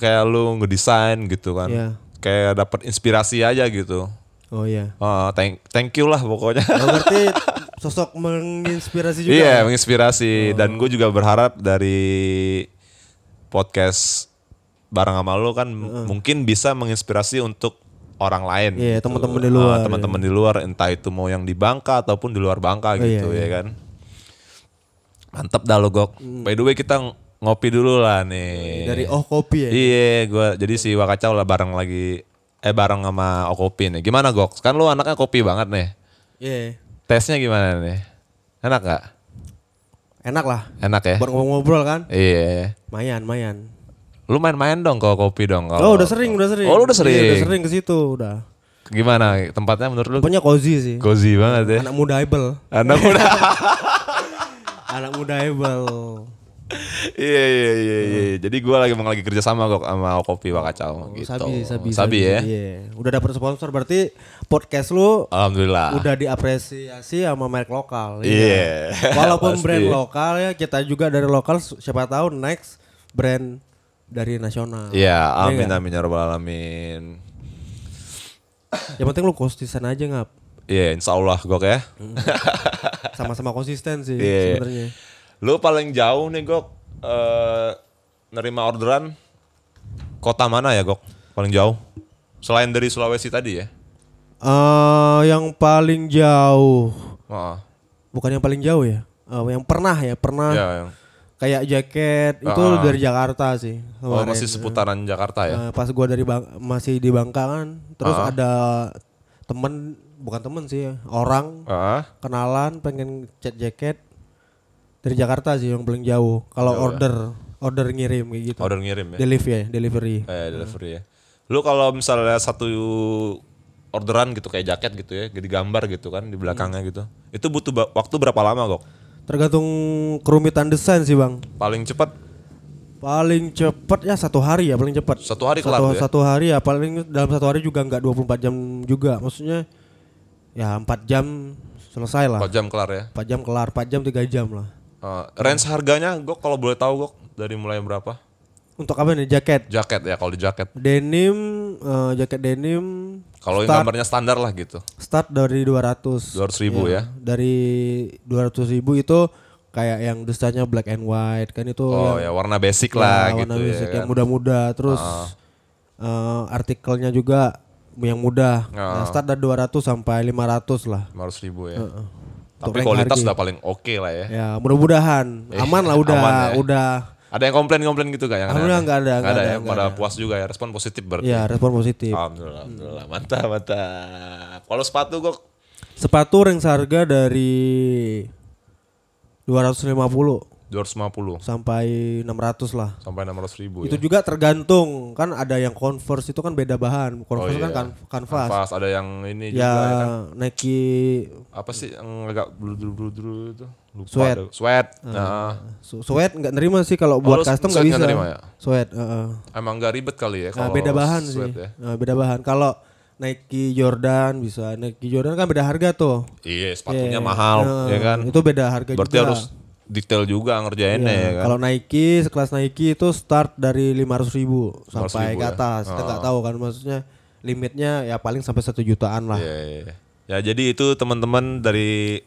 [SPEAKER 1] kayak lu ngedesain gitu kan.
[SPEAKER 2] Iya.
[SPEAKER 1] Kayak dapat inspirasi aja gitu.
[SPEAKER 2] Oh iya.
[SPEAKER 1] Eh, thank thank you lah pokoknya.
[SPEAKER 2] Oh, <laughs> berarti sosok menginspirasi juga.
[SPEAKER 1] Iya
[SPEAKER 2] ya?
[SPEAKER 1] menginspirasi dan gue juga berharap dari podcast bareng sama lu kan mungkin bisa menginspirasi untuk orang lain.
[SPEAKER 2] Iya,
[SPEAKER 1] gitu.
[SPEAKER 2] teman-teman di luar,
[SPEAKER 1] teman-teman di luar entah itu mau yang di Bangka ataupun di luar Bangka
[SPEAKER 2] Oh,
[SPEAKER 1] gitu
[SPEAKER 2] iya,
[SPEAKER 1] ya kan. Mantep dah lo Gok. By the way kita ng- ngopi dulu lah nih.
[SPEAKER 2] Dari Oh Kopi ya.
[SPEAKER 1] Iya, gua jadi si Wakacau lah bareng lagi eh bareng sama Okopi nih. Gimana Gok? Kan lu anaknya kopi banget nih.
[SPEAKER 2] Iya.
[SPEAKER 1] Tesnya gimana nih? Enak gak?
[SPEAKER 2] Enak lah.
[SPEAKER 1] Enak ya?
[SPEAKER 2] Buat ngobrol-ngobrol kan.
[SPEAKER 1] Iya.
[SPEAKER 2] Mayan, mayan.
[SPEAKER 1] Lu main-main dong kalau kopi dong.
[SPEAKER 2] Oh,
[SPEAKER 1] Kalau
[SPEAKER 2] udah sering, udah sering.
[SPEAKER 1] Oh, lu udah
[SPEAKER 2] Iya,
[SPEAKER 1] sering.
[SPEAKER 2] udah sering ke situ, udah.
[SPEAKER 1] Gimana tempatnya menurut lu?
[SPEAKER 2] Pokoknya cozy sih.
[SPEAKER 1] Cozy banget ya.
[SPEAKER 2] Anak muda able.
[SPEAKER 1] Anak muda. <laughs>
[SPEAKER 2] Anak muda able.
[SPEAKER 1] Iya iya iya iya. Jadi gua lagi mau lagi kerja sama kok sama Kopi Wakacau gitu.
[SPEAKER 2] Sabi, sabi,
[SPEAKER 1] Sabi ya.
[SPEAKER 2] Iya. Udah dapet sponsor berarti podcast lu
[SPEAKER 1] Alhamdulillah.
[SPEAKER 2] udah diapresiasi sama merek lokal.
[SPEAKER 1] Iya.
[SPEAKER 2] Walaupun <laughs>
[SPEAKER 1] Pasti.
[SPEAKER 2] brand lokal ya kita juga dari lokal siapa tahu next brand dari nasional.
[SPEAKER 1] Iya, amin
[SPEAKER 2] nggak?
[SPEAKER 1] amin ya rabbal alamin.
[SPEAKER 2] Yang penting lu konsisten aja ngap.
[SPEAKER 1] Iya, insya Allah gok ya.
[SPEAKER 2] Sama-sama konsisten sih
[SPEAKER 1] Iya.
[SPEAKER 2] sebenarnya.
[SPEAKER 1] Lu paling jauh nih gok eh, nerima orderan kota mana ya gok? Paling jauh? Selain dari Sulawesi tadi ya?
[SPEAKER 2] Eh, yang paling jauh,
[SPEAKER 1] Oh,
[SPEAKER 2] bukan yang paling jauh ya. Eh, yang pernah ya, pernah
[SPEAKER 1] ya, yang,
[SPEAKER 2] kayak jaket itu
[SPEAKER 1] Ah.
[SPEAKER 2] dari Jakarta sih.
[SPEAKER 1] oh masih seputaran Jakarta ya?
[SPEAKER 2] Eh, pas gua dari Bang- masih di Bangka kan, terus
[SPEAKER 1] Ah.
[SPEAKER 2] ada temen bukan temen sih, orang
[SPEAKER 1] Ah,
[SPEAKER 2] kenalan pengen cat jaket dari Jakarta sih yang paling jauh. Kalau
[SPEAKER 1] Jauh ya?
[SPEAKER 2] order order ngirim kayak gitu.
[SPEAKER 1] order ngirim ya?
[SPEAKER 2] Delivery ya, delivery.
[SPEAKER 1] Eh, delivery ya. Lu kalau misalnya satu orderan gitu kayak jaket gitu ya, jadi gambar gitu kan di belakangnya
[SPEAKER 2] Hmm.
[SPEAKER 1] gitu. Itu butuh waktu berapa lama kok?
[SPEAKER 2] Tergantung kerumitan desain sih bang.
[SPEAKER 1] Paling cepat
[SPEAKER 2] Paling cepet ya satu hari ya paling cepet.
[SPEAKER 1] satu hari
[SPEAKER 2] Satu,
[SPEAKER 1] kelar tuh ya?
[SPEAKER 2] satu hari ya paling dalam satu hari juga nggak 24 jam juga. Maksudnya ya 4 jam selesai lah.
[SPEAKER 1] 4 jam kelar ya.
[SPEAKER 2] 4 jam kelar, 4 jam 3 jam lah.
[SPEAKER 1] Uh, range harganya gok kalau boleh tahu gok dari mulai berapa?
[SPEAKER 2] Untuk apa nih jaket?
[SPEAKER 1] Jaket ya kalau di jaket.
[SPEAKER 2] Denim, eh, jaket denim
[SPEAKER 1] Kalau yang gambarnya standar lah gitu.
[SPEAKER 2] start dari 200.
[SPEAKER 1] 200 ribu ya.
[SPEAKER 2] Dari 200 ribu itu kayak yang desainnya black and white kan itu
[SPEAKER 1] Oh
[SPEAKER 2] yang
[SPEAKER 1] ya warna basic lah
[SPEAKER 2] ya,
[SPEAKER 1] gitu
[SPEAKER 2] warna
[SPEAKER 1] ya.
[SPEAKER 2] basic
[SPEAKER 1] kan.
[SPEAKER 2] yang muda-muda terus eh, artikelnya juga yang mudah.
[SPEAKER 1] Ah.
[SPEAKER 2] Nah, start dari 200 sampai 500 lah.
[SPEAKER 1] 500 ribu ya.
[SPEAKER 2] Untuk
[SPEAKER 1] Tapi
[SPEAKER 2] rank
[SPEAKER 1] kualitas
[SPEAKER 2] harga.
[SPEAKER 1] udah paling oke lah ya.
[SPEAKER 2] Ya, mudah-mudahan aman lah <laughs> udah
[SPEAKER 1] Aman ya.
[SPEAKER 2] udah
[SPEAKER 1] Ada yang komplain-komplain gitu gak? Yang
[SPEAKER 2] Alhamdulillah nggak ada,
[SPEAKER 1] Nggak ada,
[SPEAKER 2] ada,
[SPEAKER 1] ya.
[SPEAKER 2] nggak
[SPEAKER 1] Pada
[SPEAKER 2] ada.
[SPEAKER 1] puas juga ya. Respon positif berarti.
[SPEAKER 2] ya respon positif.
[SPEAKER 1] Alhamdulillah, alhamdulillah. Mantap, mantap. Kalau sepatu kok
[SPEAKER 2] Sepatu range harga dari 250
[SPEAKER 1] 250
[SPEAKER 2] sampai 600 lah.
[SPEAKER 1] sampai 600 ribu
[SPEAKER 2] Itu
[SPEAKER 1] ya.
[SPEAKER 2] juga tergantung kan ada yang Converse itu kan beda bahan. Converse
[SPEAKER 1] Oh,
[SPEAKER 2] kan
[SPEAKER 1] iya.
[SPEAKER 2] kan canvas.
[SPEAKER 1] Kanvas ada yang ini
[SPEAKER 2] Ya
[SPEAKER 1] juga ya kan.
[SPEAKER 2] Nike
[SPEAKER 1] Apa sih yang agak bludru-bludru itu? Lupa
[SPEAKER 2] Sweat.
[SPEAKER 1] deh. Sweat. Nah,
[SPEAKER 2] su- sweat nggak nerima sih kalau
[SPEAKER 1] Oh,
[SPEAKER 2] buat
[SPEAKER 1] lu
[SPEAKER 2] custom nggak
[SPEAKER 1] nggak
[SPEAKER 2] bisa.
[SPEAKER 1] nerima ya?
[SPEAKER 2] Sweat, heeh.
[SPEAKER 1] emang gak ribet kali ya
[SPEAKER 2] Nah,
[SPEAKER 1] kalau
[SPEAKER 2] beda bahan
[SPEAKER 1] sweat
[SPEAKER 2] sih.
[SPEAKER 1] ya.
[SPEAKER 2] Nah, beda bahan. Kalau Nike Jordan bisa. Nike Jordan kan beda harga tuh.
[SPEAKER 1] Iya, sepatunya
[SPEAKER 2] Iya.
[SPEAKER 1] mahal
[SPEAKER 2] Heeh,
[SPEAKER 1] ya kan.
[SPEAKER 2] Itu beda harga
[SPEAKER 1] Berarti
[SPEAKER 2] juga.
[SPEAKER 1] harus detail juga ngerjainnya
[SPEAKER 2] Iya,
[SPEAKER 1] ya kan.
[SPEAKER 2] Kalau Nike sekelas Nike itu start dari 500 ribu sampai
[SPEAKER 1] 500.000
[SPEAKER 2] ke
[SPEAKER 1] ya?
[SPEAKER 2] atas. Kita nggak
[SPEAKER 1] Oh.
[SPEAKER 2] tahu kan maksudnya limitnya ya paling sampai satu jutaan lah.
[SPEAKER 1] Iya, iya, iya. Ya jadi itu teman-teman dari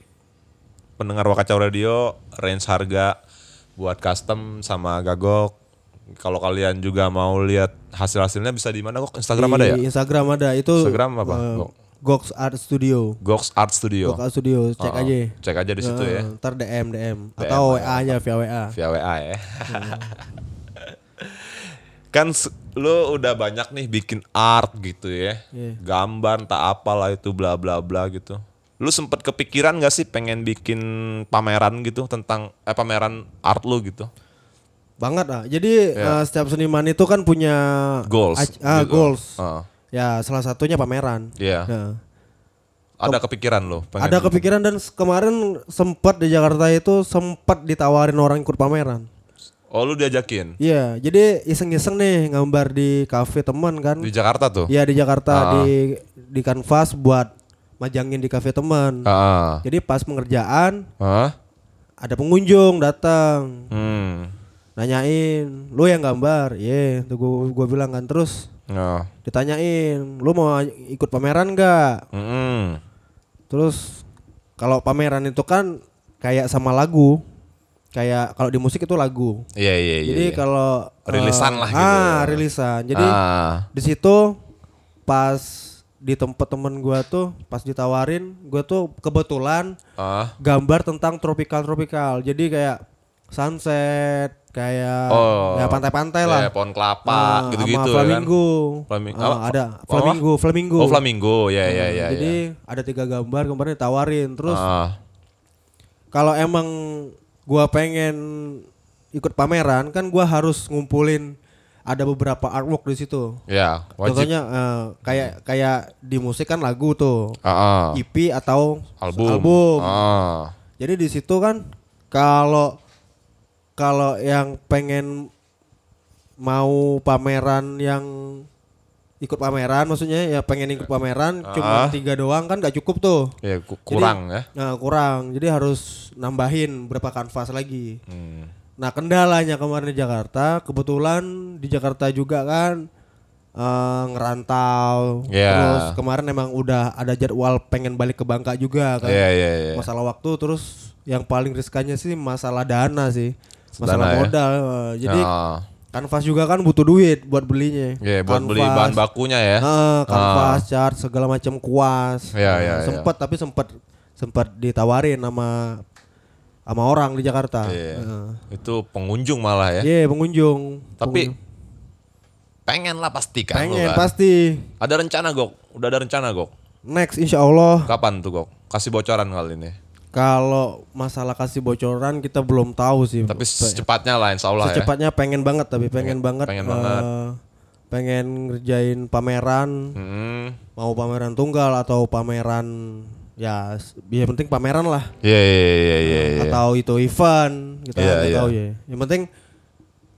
[SPEAKER 1] pendengar Wakacau Radio range harga buat custom sama gagok. Kalau kalian juga mau lihat hasil-hasilnya bisa di mana kok? Instagram
[SPEAKER 2] Di
[SPEAKER 1] ada ya?
[SPEAKER 2] Instagram ada itu.
[SPEAKER 1] Instagram apa? Gok.
[SPEAKER 2] Gox Art Studio.
[SPEAKER 1] Gox Art Studio.
[SPEAKER 2] Gox Art Studio, cek
[SPEAKER 1] Oh,
[SPEAKER 2] aja.
[SPEAKER 1] Cek aja di situ ya.
[SPEAKER 2] Eh, Ntar DM DM atau WA-nya via WA.
[SPEAKER 1] Via WA ya. kan se- lu udah banyak nih bikin art gitu ya.
[SPEAKER 2] Iya.
[SPEAKER 1] Gambar tak apalah itu bla bla bla gitu. Lu sempet kepikiran gak sih pengen bikin pameran gitu tentang eh pameran art lu gitu?
[SPEAKER 2] Banget ah. Jadi eh, setiap seniman itu kan punya
[SPEAKER 1] Goals.
[SPEAKER 2] ah,
[SPEAKER 1] gitu.
[SPEAKER 2] goals.
[SPEAKER 1] Ah,
[SPEAKER 2] Ya, salah satunya pameran.
[SPEAKER 1] Iya.
[SPEAKER 2] Nah,
[SPEAKER 1] Ada kepikiran lu pengen
[SPEAKER 2] ada kepikiran dan kemarin sempat di Jakarta itu sempat ditawarin orang ikut pameran.
[SPEAKER 1] Oh lu diajakin
[SPEAKER 2] Iya, jadi iseng-iseng nih gambar di kafe teman kan.
[SPEAKER 1] di Jakarta tuh?
[SPEAKER 2] Iya di Jakarta
[SPEAKER 1] Ah.
[SPEAKER 2] di di kanvas buat majangin di kafe teman.
[SPEAKER 1] Ah.
[SPEAKER 2] Jadi pas pengerjaan
[SPEAKER 1] Hah?
[SPEAKER 2] ada pengunjung datang
[SPEAKER 1] Hmm.
[SPEAKER 2] nanyain, "Lu yang gambar?" Iya, tuh gua, gua bilang kan terus
[SPEAKER 1] Nah.
[SPEAKER 2] ditanyain, "Lu mau ikut pameran nggak?"
[SPEAKER 1] Mm-mm.
[SPEAKER 2] Terus kalau pameran itu kan kayak sama lagu. Kayak kalau di musik itu lagu.
[SPEAKER 1] Iya iya iya.
[SPEAKER 2] Jadi
[SPEAKER 1] iya.
[SPEAKER 2] kalau
[SPEAKER 1] Rilisan
[SPEAKER 2] eh,
[SPEAKER 1] lah gitu
[SPEAKER 2] Ah,
[SPEAKER 1] ya.
[SPEAKER 2] rilisan. Jadi
[SPEAKER 1] ah.
[SPEAKER 2] di situ pas di tempat temen gua tuh pas ditawarin gua tuh kebetulan
[SPEAKER 1] Ah.
[SPEAKER 2] gambar tentang tropikal tropikal jadi kayak sunset kayak
[SPEAKER 1] Oh.
[SPEAKER 2] ya pantai-pantai lah.
[SPEAKER 1] Kayak pohon kelapa
[SPEAKER 2] Ah,
[SPEAKER 1] gitu-gitu ya kan.
[SPEAKER 2] flamingo.
[SPEAKER 1] Flamingo. Apa?
[SPEAKER 2] ada flamingo, flamingo.
[SPEAKER 1] Oh flamingo, ya ya
[SPEAKER 2] Ah,
[SPEAKER 1] ya.
[SPEAKER 2] Jadi ada tiga gambar kemarin ditawarin. Terus
[SPEAKER 1] Ah,
[SPEAKER 2] kalau emang gua pengen ikut pameran kan gua harus ngumpulin ada beberapa artwork di situ.
[SPEAKER 1] ya wajib.
[SPEAKER 2] Contohnya eh, kayak kayak di musik kan lagu tuh.
[SPEAKER 1] Ah, ah.
[SPEAKER 2] EP atau
[SPEAKER 1] album.
[SPEAKER 2] album.
[SPEAKER 1] Ah.
[SPEAKER 2] Jadi di situ kan kalau kalau yang pengen mau pameran yang ikut pameran maksudnya ya pengen ikut pameran cuma
[SPEAKER 1] Ah.
[SPEAKER 2] tiga doang kan gak cukup tuh.
[SPEAKER 1] Ya ku- kurang ya.
[SPEAKER 2] Nah, kurang. Jadi harus nambahin berapa kanvas lagi.
[SPEAKER 1] Hmm.
[SPEAKER 2] Nah, kendalanya kemarin di Jakarta, kebetulan di Jakarta juga kan eh, ngerantau.
[SPEAKER 1] Ya.
[SPEAKER 2] Terus kemarin emang udah ada jadwal pengen balik ke Bangka juga kan.
[SPEAKER 1] Iya iya iya.
[SPEAKER 2] Masalah waktu terus yang paling riskannya sih masalah dana sih. Masalah
[SPEAKER 1] ya?
[SPEAKER 2] modal. eh, Jadi
[SPEAKER 1] Ah.
[SPEAKER 2] kanvas juga kan butuh duit buat belinya.
[SPEAKER 1] Iya, buat beli bahan bakunya ya.
[SPEAKER 2] eh, kanvas, cat, segala macam kuas.
[SPEAKER 1] Iya,
[SPEAKER 2] Eh,
[SPEAKER 1] iya, iya.
[SPEAKER 2] Sempet tapi sempet sempet ditawarin sama sama orang di Jakarta.
[SPEAKER 1] Iya.
[SPEAKER 2] Eh.
[SPEAKER 1] Itu pengunjung malah ya.
[SPEAKER 2] Iya pengunjung.
[SPEAKER 1] Tapi
[SPEAKER 2] Pengunjung.
[SPEAKER 1] pengen lah pasti kan
[SPEAKER 2] pengen
[SPEAKER 1] kan.
[SPEAKER 2] pasti.
[SPEAKER 1] Ada rencana Gok? Udah ada rencana Gok?
[SPEAKER 2] Next insya Allah
[SPEAKER 1] Kapan tuh Gok? Kasih bocoran kali ini.
[SPEAKER 2] Kalau masalah kasih bocoran kita belum tahu sih.
[SPEAKER 1] Tapi secepatnya lah insya Allah ya.
[SPEAKER 2] Secepatnya pengen banget tapi pengen, banget.
[SPEAKER 1] pengen
[SPEAKER 2] eh,
[SPEAKER 1] banget.
[SPEAKER 2] pengen ngerjain pameran,
[SPEAKER 1] Hmm.
[SPEAKER 2] mau pameran tunggal atau pameran ya, ya penting pameran lah.
[SPEAKER 1] Iya iya iya iya. iya.
[SPEAKER 2] Atau itu event
[SPEAKER 1] Iya,
[SPEAKER 2] nggak
[SPEAKER 1] iya.
[SPEAKER 2] tahu ya. Yang penting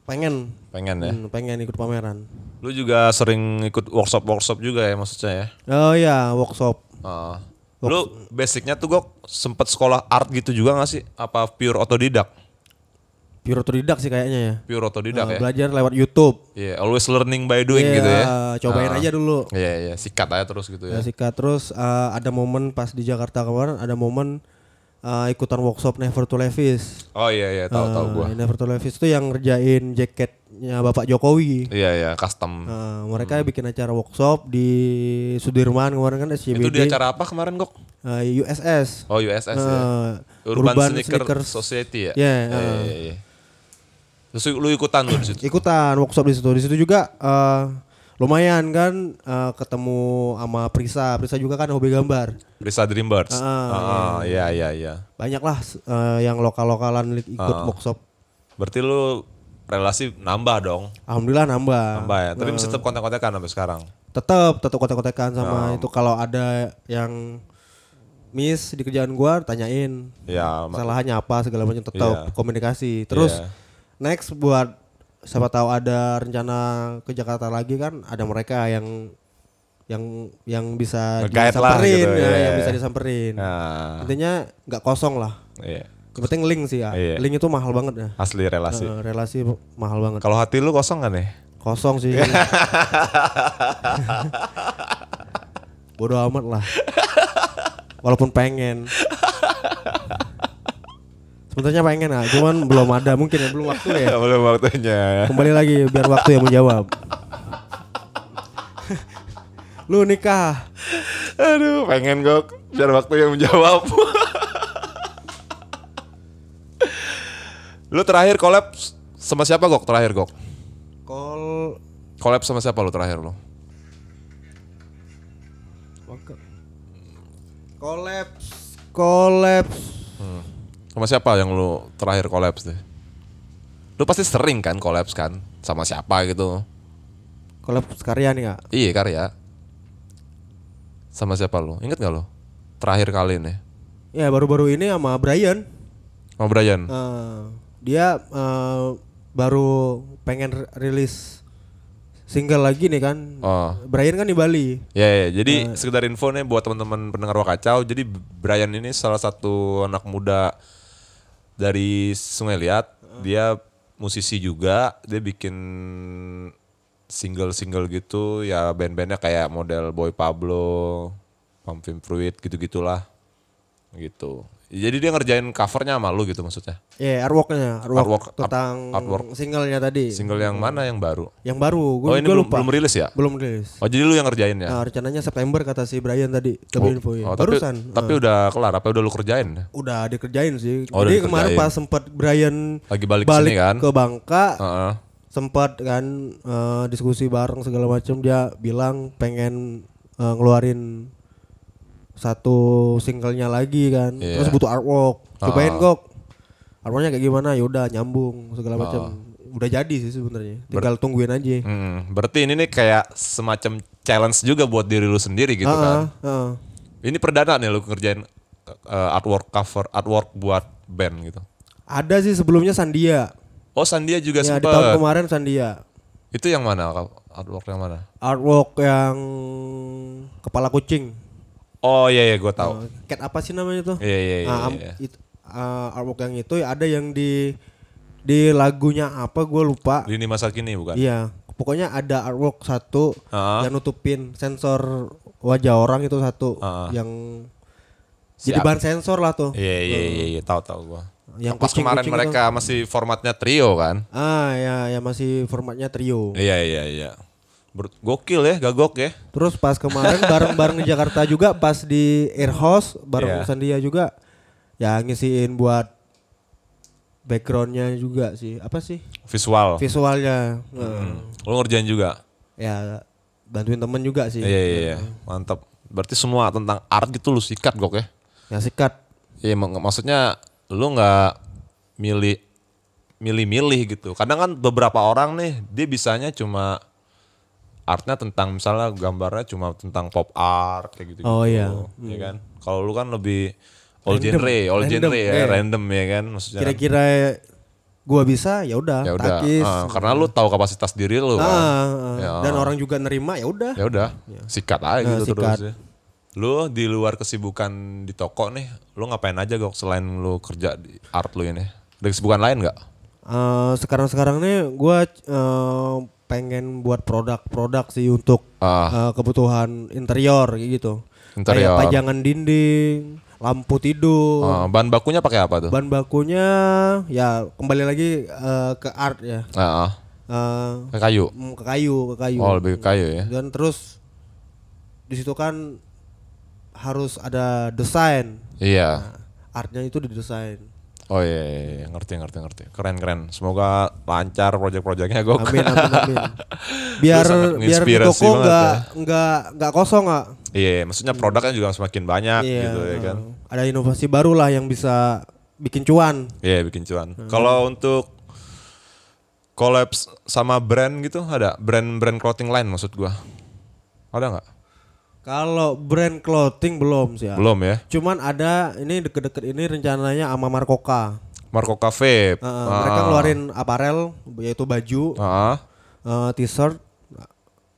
[SPEAKER 2] pengen
[SPEAKER 1] Pengen ya.
[SPEAKER 2] hmm, pengen ikut pameran.
[SPEAKER 1] Lu juga sering ikut workshop-workshop juga ya maksudnya ya?
[SPEAKER 2] Oh ya workshop.
[SPEAKER 1] Ah. Lu basicnya tuh Gok sempet sekolah art gitu juga gak sih? Apa pure otodidak?
[SPEAKER 2] Pure otodidak sih kayaknya ya.
[SPEAKER 1] Pure otodidak
[SPEAKER 2] Eh,
[SPEAKER 1] ya?
[SPEAKER 2] Belajar lewat YouTube.
[SPEAKER 1] Iya, always learning by doing
[SPEAKER 2] Iya,
[SPEAKER 1] gitu ya.
[SPEAKER 2] Cobain
[SPEAKER 1] Ah.
[SPEAKER 2] aja dulu.
[SPEAKER 1] Iya iya, sikat aja terus gitu
[SPEAKER 2] Ya.
[SPEAKER 1] ya.
[SPEAKER 2] sikat terus eh, ada momen pas di Jakarta kemarin ada momen eh, ikutan workshop Never to Levis.
[SPEAKER 1] Oh iya iya, tahu tahu
[SPEAKER 2] Eh,
[SPEAKER 1] gua.
[SPEAKER 2] Never to Levis itu yang ngerjain jaketnya Bapak Jokowi.
[SPEAKER 1] Iya iya, custom.
[SPEAKER 2] Eh, mereka bikin acara workshop di Sudirman kemarin kan SCBD.
[SPEAKER 1] Itu di acara apa kemarin, Gok?
[SPEAKER 2] eh, USS.
[SPEAKER 1] Oh, USS ya.
[SPEAKER 2] Eh,
[SPEAKER 1] Urban,
[SPEAKER 2] Urban
[SPEAKER 1] Sneaker
[SPEAKER 2] Sneakers.
[SPEAKER 1] Society ya?
[SPEAKER 2] Iya, eh.
[SPEAKER 1] iya, iya. Terus lu ikutan tuh di situ.
[SPEAKER 2] ikutan workshop di situ. Di situ juga eh, lumayan kan eh, ketemu sama Prisa. Prisa juga kan hobi gambar.
[SPEAKER 1] Risa Dreambirds.
[SPEAKER 2] Ah,
[SPEAKER 1] Ah, iya iya iya.
[SPEAKER 2] Banyak lah eh, yang lokal-lokalan ikut
[SPEAKER 1] Ah.
[SPEAKER 2] workshop.
[SPEAKER 1] Berarti lu relasi nambah dong.
[SPEAKER 2] Alhamdulillah nambah.
[SPEAKER 1] Nambah ya. Tapi masih tetap kontak-kontakan sampai sekarang.
[SPEAKER 2] Tetap tetap kontak-kontakan sama itu kalau ada yang miss di kerjaan gua tanyain
[SPEAKER 1] Ya,
[SPEAKER 2] kesalahannya apa segala macam tetap
[SPEAKER 1] Iya.
[SPEAKER 2] komunikasi. Terus
[SPEAKER 1] Iya.
[SPEAKER 2] next buat siapa tahu ada rencana ke Jakarta lagi kan ada mereka yang yang yang bisa disamperin
[SPEAKER 1] gitu,
[SPEAKER 2] ya,
[SPEAKER 1] iya.
[SPEAKER 2] yang bisa disamperin.
[SPEAKER 1] Nah,
[SPEAKER 2] Intinya nggak kosong lah.
[SPEAKER 1] iya.
[SPEAKER 2] Yang penting link sih ya.
[SPEAKER 1] Iya.
[SPEAKER 2] Link itu mahal banget ya.
[SPEAKER 1] Asli relasi.
[SPEAKER 2] Eh, relasi mahal banget.
[SPEAKER 1] Kalau hati lu kosong kan ya?
[SPEAKER 2] Kosong sih. <laughs> Bodoh amat lah. Walaupun pengen. Sebenarnya pengen ah, cuman belum ada mungkin ya belum waktu ya. <laughs>
[SPEAKER 1] Belum waktunya.
[SPEAKER 2] Kembali lagi biar waktu yang menjawab. Lu nikah.
[SPEAKER 1] Aduh, pengen gok biar waktu yang menjawab. <laughs> lu terakhir collab sama siapa gok? Terakhir gok?
[SPEAKER 2] Call
[SPEAKER 1] Collab sama siapa lu terakhir lu?
[SPEAKER 2] Collapse. Collapse.
[SPEAKER 1] Sama siapa yang lu terakhir collabs deh? Lu pasti sering kan collabs kan? Sama siapa gitu?
[SPEAKER 2] Collapse karya nih kak.
[SPEAKER 1] Iya karya. Sama siapa lu? Ingat gak lu? Terakhir kali ini.
[SPEAKER 2] Ya baru-baru ini sama Brian.
[SPEAKER 1] Sama Brian.
[SPEAKER 2] Eh, dia eh, baru pengen rilis single lagi nih kan.
[SPEAKER 1] Oh.
[SPEAKER 2] Brian kan di Bali.
[SPEAKER 1] Ya, ya, jadi sekedar info nih buat teman-teman pendengar Wakacau. Jadi Brian ini salah satu anak muda dari Sungai Liat. Dia musisi juga. Dia bikin single-single gitu. Ya band-bandnya kayak model Boy Pablo, Pumpkin Fruit gitu-gitulah. Gitu. Jadi dia ngerjain covernya sama lu gitu maksudnya.
[SPEAKER 2] Ya, artworknya, artwork,
[SPEAKER 1] Artwork, art-
[SPEAKER 2] tentang
[SPEAKER 1] artwork.
[SPEAKER 2] singlenya tadi.
[SPEAKER 1] Single yang mana yang baru?
[SPEAKER 2] Yang baru, gue
[SPEAKER 1] Oh ini belum
[SPEAKER 2] lupa.
[SPEAKER 1] belum rilis ya?
[SPEAKER 2] Belum rilis.
[SPEAKER 1] Oh jadi lu yang ngerjain ya?
[SPEAKER 2] Nah, rencananya September kata si Brian tadi, tapi infoin.
[SPEAKER 1] Oh, tapi,
[SPEAKER 2] Barusan.
[SPEAKER 1] tapi udah kelar apa udah lu kerjain?
[SPEAKER 2] udah dikerjain sih.
[SPEAKER 1] Oh,
[SPEAKER 2] Jadi kemarin pas sempat Brian
[SPEAKER 1] Lagi balik,
[SPEAKER 2] balik
[SPEAKER 1] sini kan?
[SPEAKER 2] ke Bangka,
[SPEAKER 1] Heeh.
[SPEAKER 2] sempat kan eh, diskusi bareng segala macam dia bilang pengen eh, ngeluarin satu singlenya lagi kan.
[SPEAKER 1] Iya.
[SPEAKER 2] Terus butuh artwork. Cobain
[SPEAKER 1] Ah.
[SPEAKER 2] kok. Artworknya kayak gimana? Ya udah nyambung segala macam. Udah jadi sih sebenarnya. Tinggal tungguin aja.
[SPEAKER 1] Hmm, berarti ini nih kayak semacam challenge juga buat diri lu sendiri gitu kan?
[SPEAKER 2] Ah, ah.
[SPEAKER 1] Ini perdana nih lu ngerjain uh, artwork cover, artwork buat band gitu.
[SPEAKER 2] Ada sih sebelumnya Sandia.
[SPEAKER 1] Oh Sandia juga
[SPEAKER 2] Ya di
[SPEAKER 1] sempet.
[SPEAKER 2] tahun kemarin Sandia.
[SPEAKER 1] Itu yang mana? Artwork yang mana?
[SPEAKER 2] Artwork yang kepala kucing.
[SPEAKER 1] Oh iya iya gue tahu.
[SPEAKER 2] Eh, cat apa sih namanya tuh?
[SPEAKER 1] Iya iya iya.
[SPEAKER 2] It- ah, artwork yang itu ada yang di di lagunya apa gue lupa.
[SPEAKER 1] Lini masa kini bukan?
[SPEAKER 2] Iya, pokoknya ada artwork satu
[SPEAKER 1] Ah.
[SPEAKER 2] yang nutupin sensor wajah orang itu satu
[SPEAKER 1] Ah.
[SPEAKER 2] yang jadi
[SPEAKER 1] Siap.
[SPEAKER 2] bahan sensor lah tuh.
[SPEAKER 1] Iya iya iya iya tahu tahu gua.
[SPEAKER 2] Yang
[SPEAKER 1] Pas kemarin
[SPEAKER 2] kucing-kucing
[SPEAKER 1] mereka masih formatnya trio kan?
[SPEAKER 2] Ah ya, ya masih formatnya trio.
[SPEAKER 1] Iya iya iya. Gokil ya, gagok ya.
[SPEAKER 2] Terus pas kemarin bareng-bareng di Jakarta juga pas di Air House bareng
[SPEAKER 1] Iya.
[SPEAKER 2] Sandia juga ya ngisiin buat backgroundnya juga sih apa sih
[SPEAKER 1] Visual.
[SPEAKER 2] visualnya Nah,
[SPEAKER 1] Hmm. Lu ngerjain juga?
[SPEAKER 2] ya bantuin temen juga sih
[SPEAKER 1] Iya iya iya. Mantap. Berarti semua tentang art gitu lu sikat gok ya?
[SPEAKER 2] ya sikat
[SPEAKER 1] Iya mak- maksudnya lu nggak milih milih-milih gitu. Kadang kan beberapa orang nih dia bisanya cuma artnya tentang misalnya gambarnya cuma tentang pop art kayak gitu.
[SPEAKER 2] Oh, iya.
[SPEAKER 1] Iya kan? Kalau lu kan lebih all
[SPEAKER 2] Random.
[SPEAKER 1] genre, all
[SPEAKER 2] Random,
[SPEAKER 1] genre ya,
[SPEAKER 2] iya.
[SPEAKER 1] random ya kan maksudnya.
[SPEAKER 2] kira-kira gua bisa ya udah
[SPEAKER 1] ya udah,
[SPEAKER 2] takis
[SPEAKER 1] ah, karena lu tahu kapasitas diri lu
[SPEAKER 2] Ah,
[SPEAKER 1] kan.
[SPEAKER 2] ah.
[SPEAKER 1] Ya.
[SPEAKER 2] dan orang juga nerima ya udah
[SPEAKER 1] Ya udah, sikat aja
[SPEAKER 2] Nah,
[SPEAKER 1] gitu
[SPEAKER 2] sikat.
[SPEAKER 1] terus ya. Lu di luar kesibukan di toko nih, lu ngapain aja gok selain lu kerja di art lu ini? Ada kesibukan lain nggak?
[SPEAKER 2] Eh, sekarang-sekarang nih gua eh, pengen buat produk-produk sih untuk
[SPEAKER 1] Ah.
[SPEAKER 2] eh, kebutuhan interior gitu
[SPEAKER 1] Interior.
[SPEAKER 2] kayak pajangan dinding lampu tidur
[SPEAKER 1] Ah, bahan bakunya pakai apa tuh?
[SPEAKER 2] bahan bakunya ya kembali lagi eh, ke art ya
[SPEAKER 1] Ah, ah.
[SPEAKER 2] Eh,
[SPEAKER 1] Pakai kayu.
[SPEAKER 2] mm, ke kayu ke kayu
[SPEAKER 1] Oh lebih ke kayu ya.
[SPEAKER 2] dan terus di situ kan harus ada desain
[SPEAKER 1] Iya.
[SPEAKER 2] Nah, artnya itu didesain
[SPEAKER 1] Oh iya, iya, iya. ngerti ngerti ngerti. Keren keren. Semoga lancar project-projectnya gok.
[SPEAKER 2] amin amin amin <laughs> biar biar toko nggak
[SPEAKER 1] ya.
[SPEAKER 2] nggak nggak kosong nggak
[SPEAKER 1] Iya, maksudnya produknya juga semakin banyak
[SPEAKER 2] Iya,
[SPEAKER 1] gitu ya kan.
[SPEAKER 2] ada inovasi baru lah yang bisa bikin cuan
[SPEAKER 1] Iya bikin cuan. Kalau untuk collabs sama brand gitu ada brand-brand clothing lain maksud gua. Ada nggak?
[SPEAKER 2] Kalau brand clothing belum sih ya.
[SPEAKER 1] Belum ya.
[SPEAKER 2] cuman ada ini deket-deket ini rencananya sama Markoka
[SPEAKER 1] Marco Cafe.
[SPEAKER 2] Uh, mereka ngeluarin aparel yaitu baju
[SPEAKER 1] Ah,
[SPEAKER 2] uh, t-shirt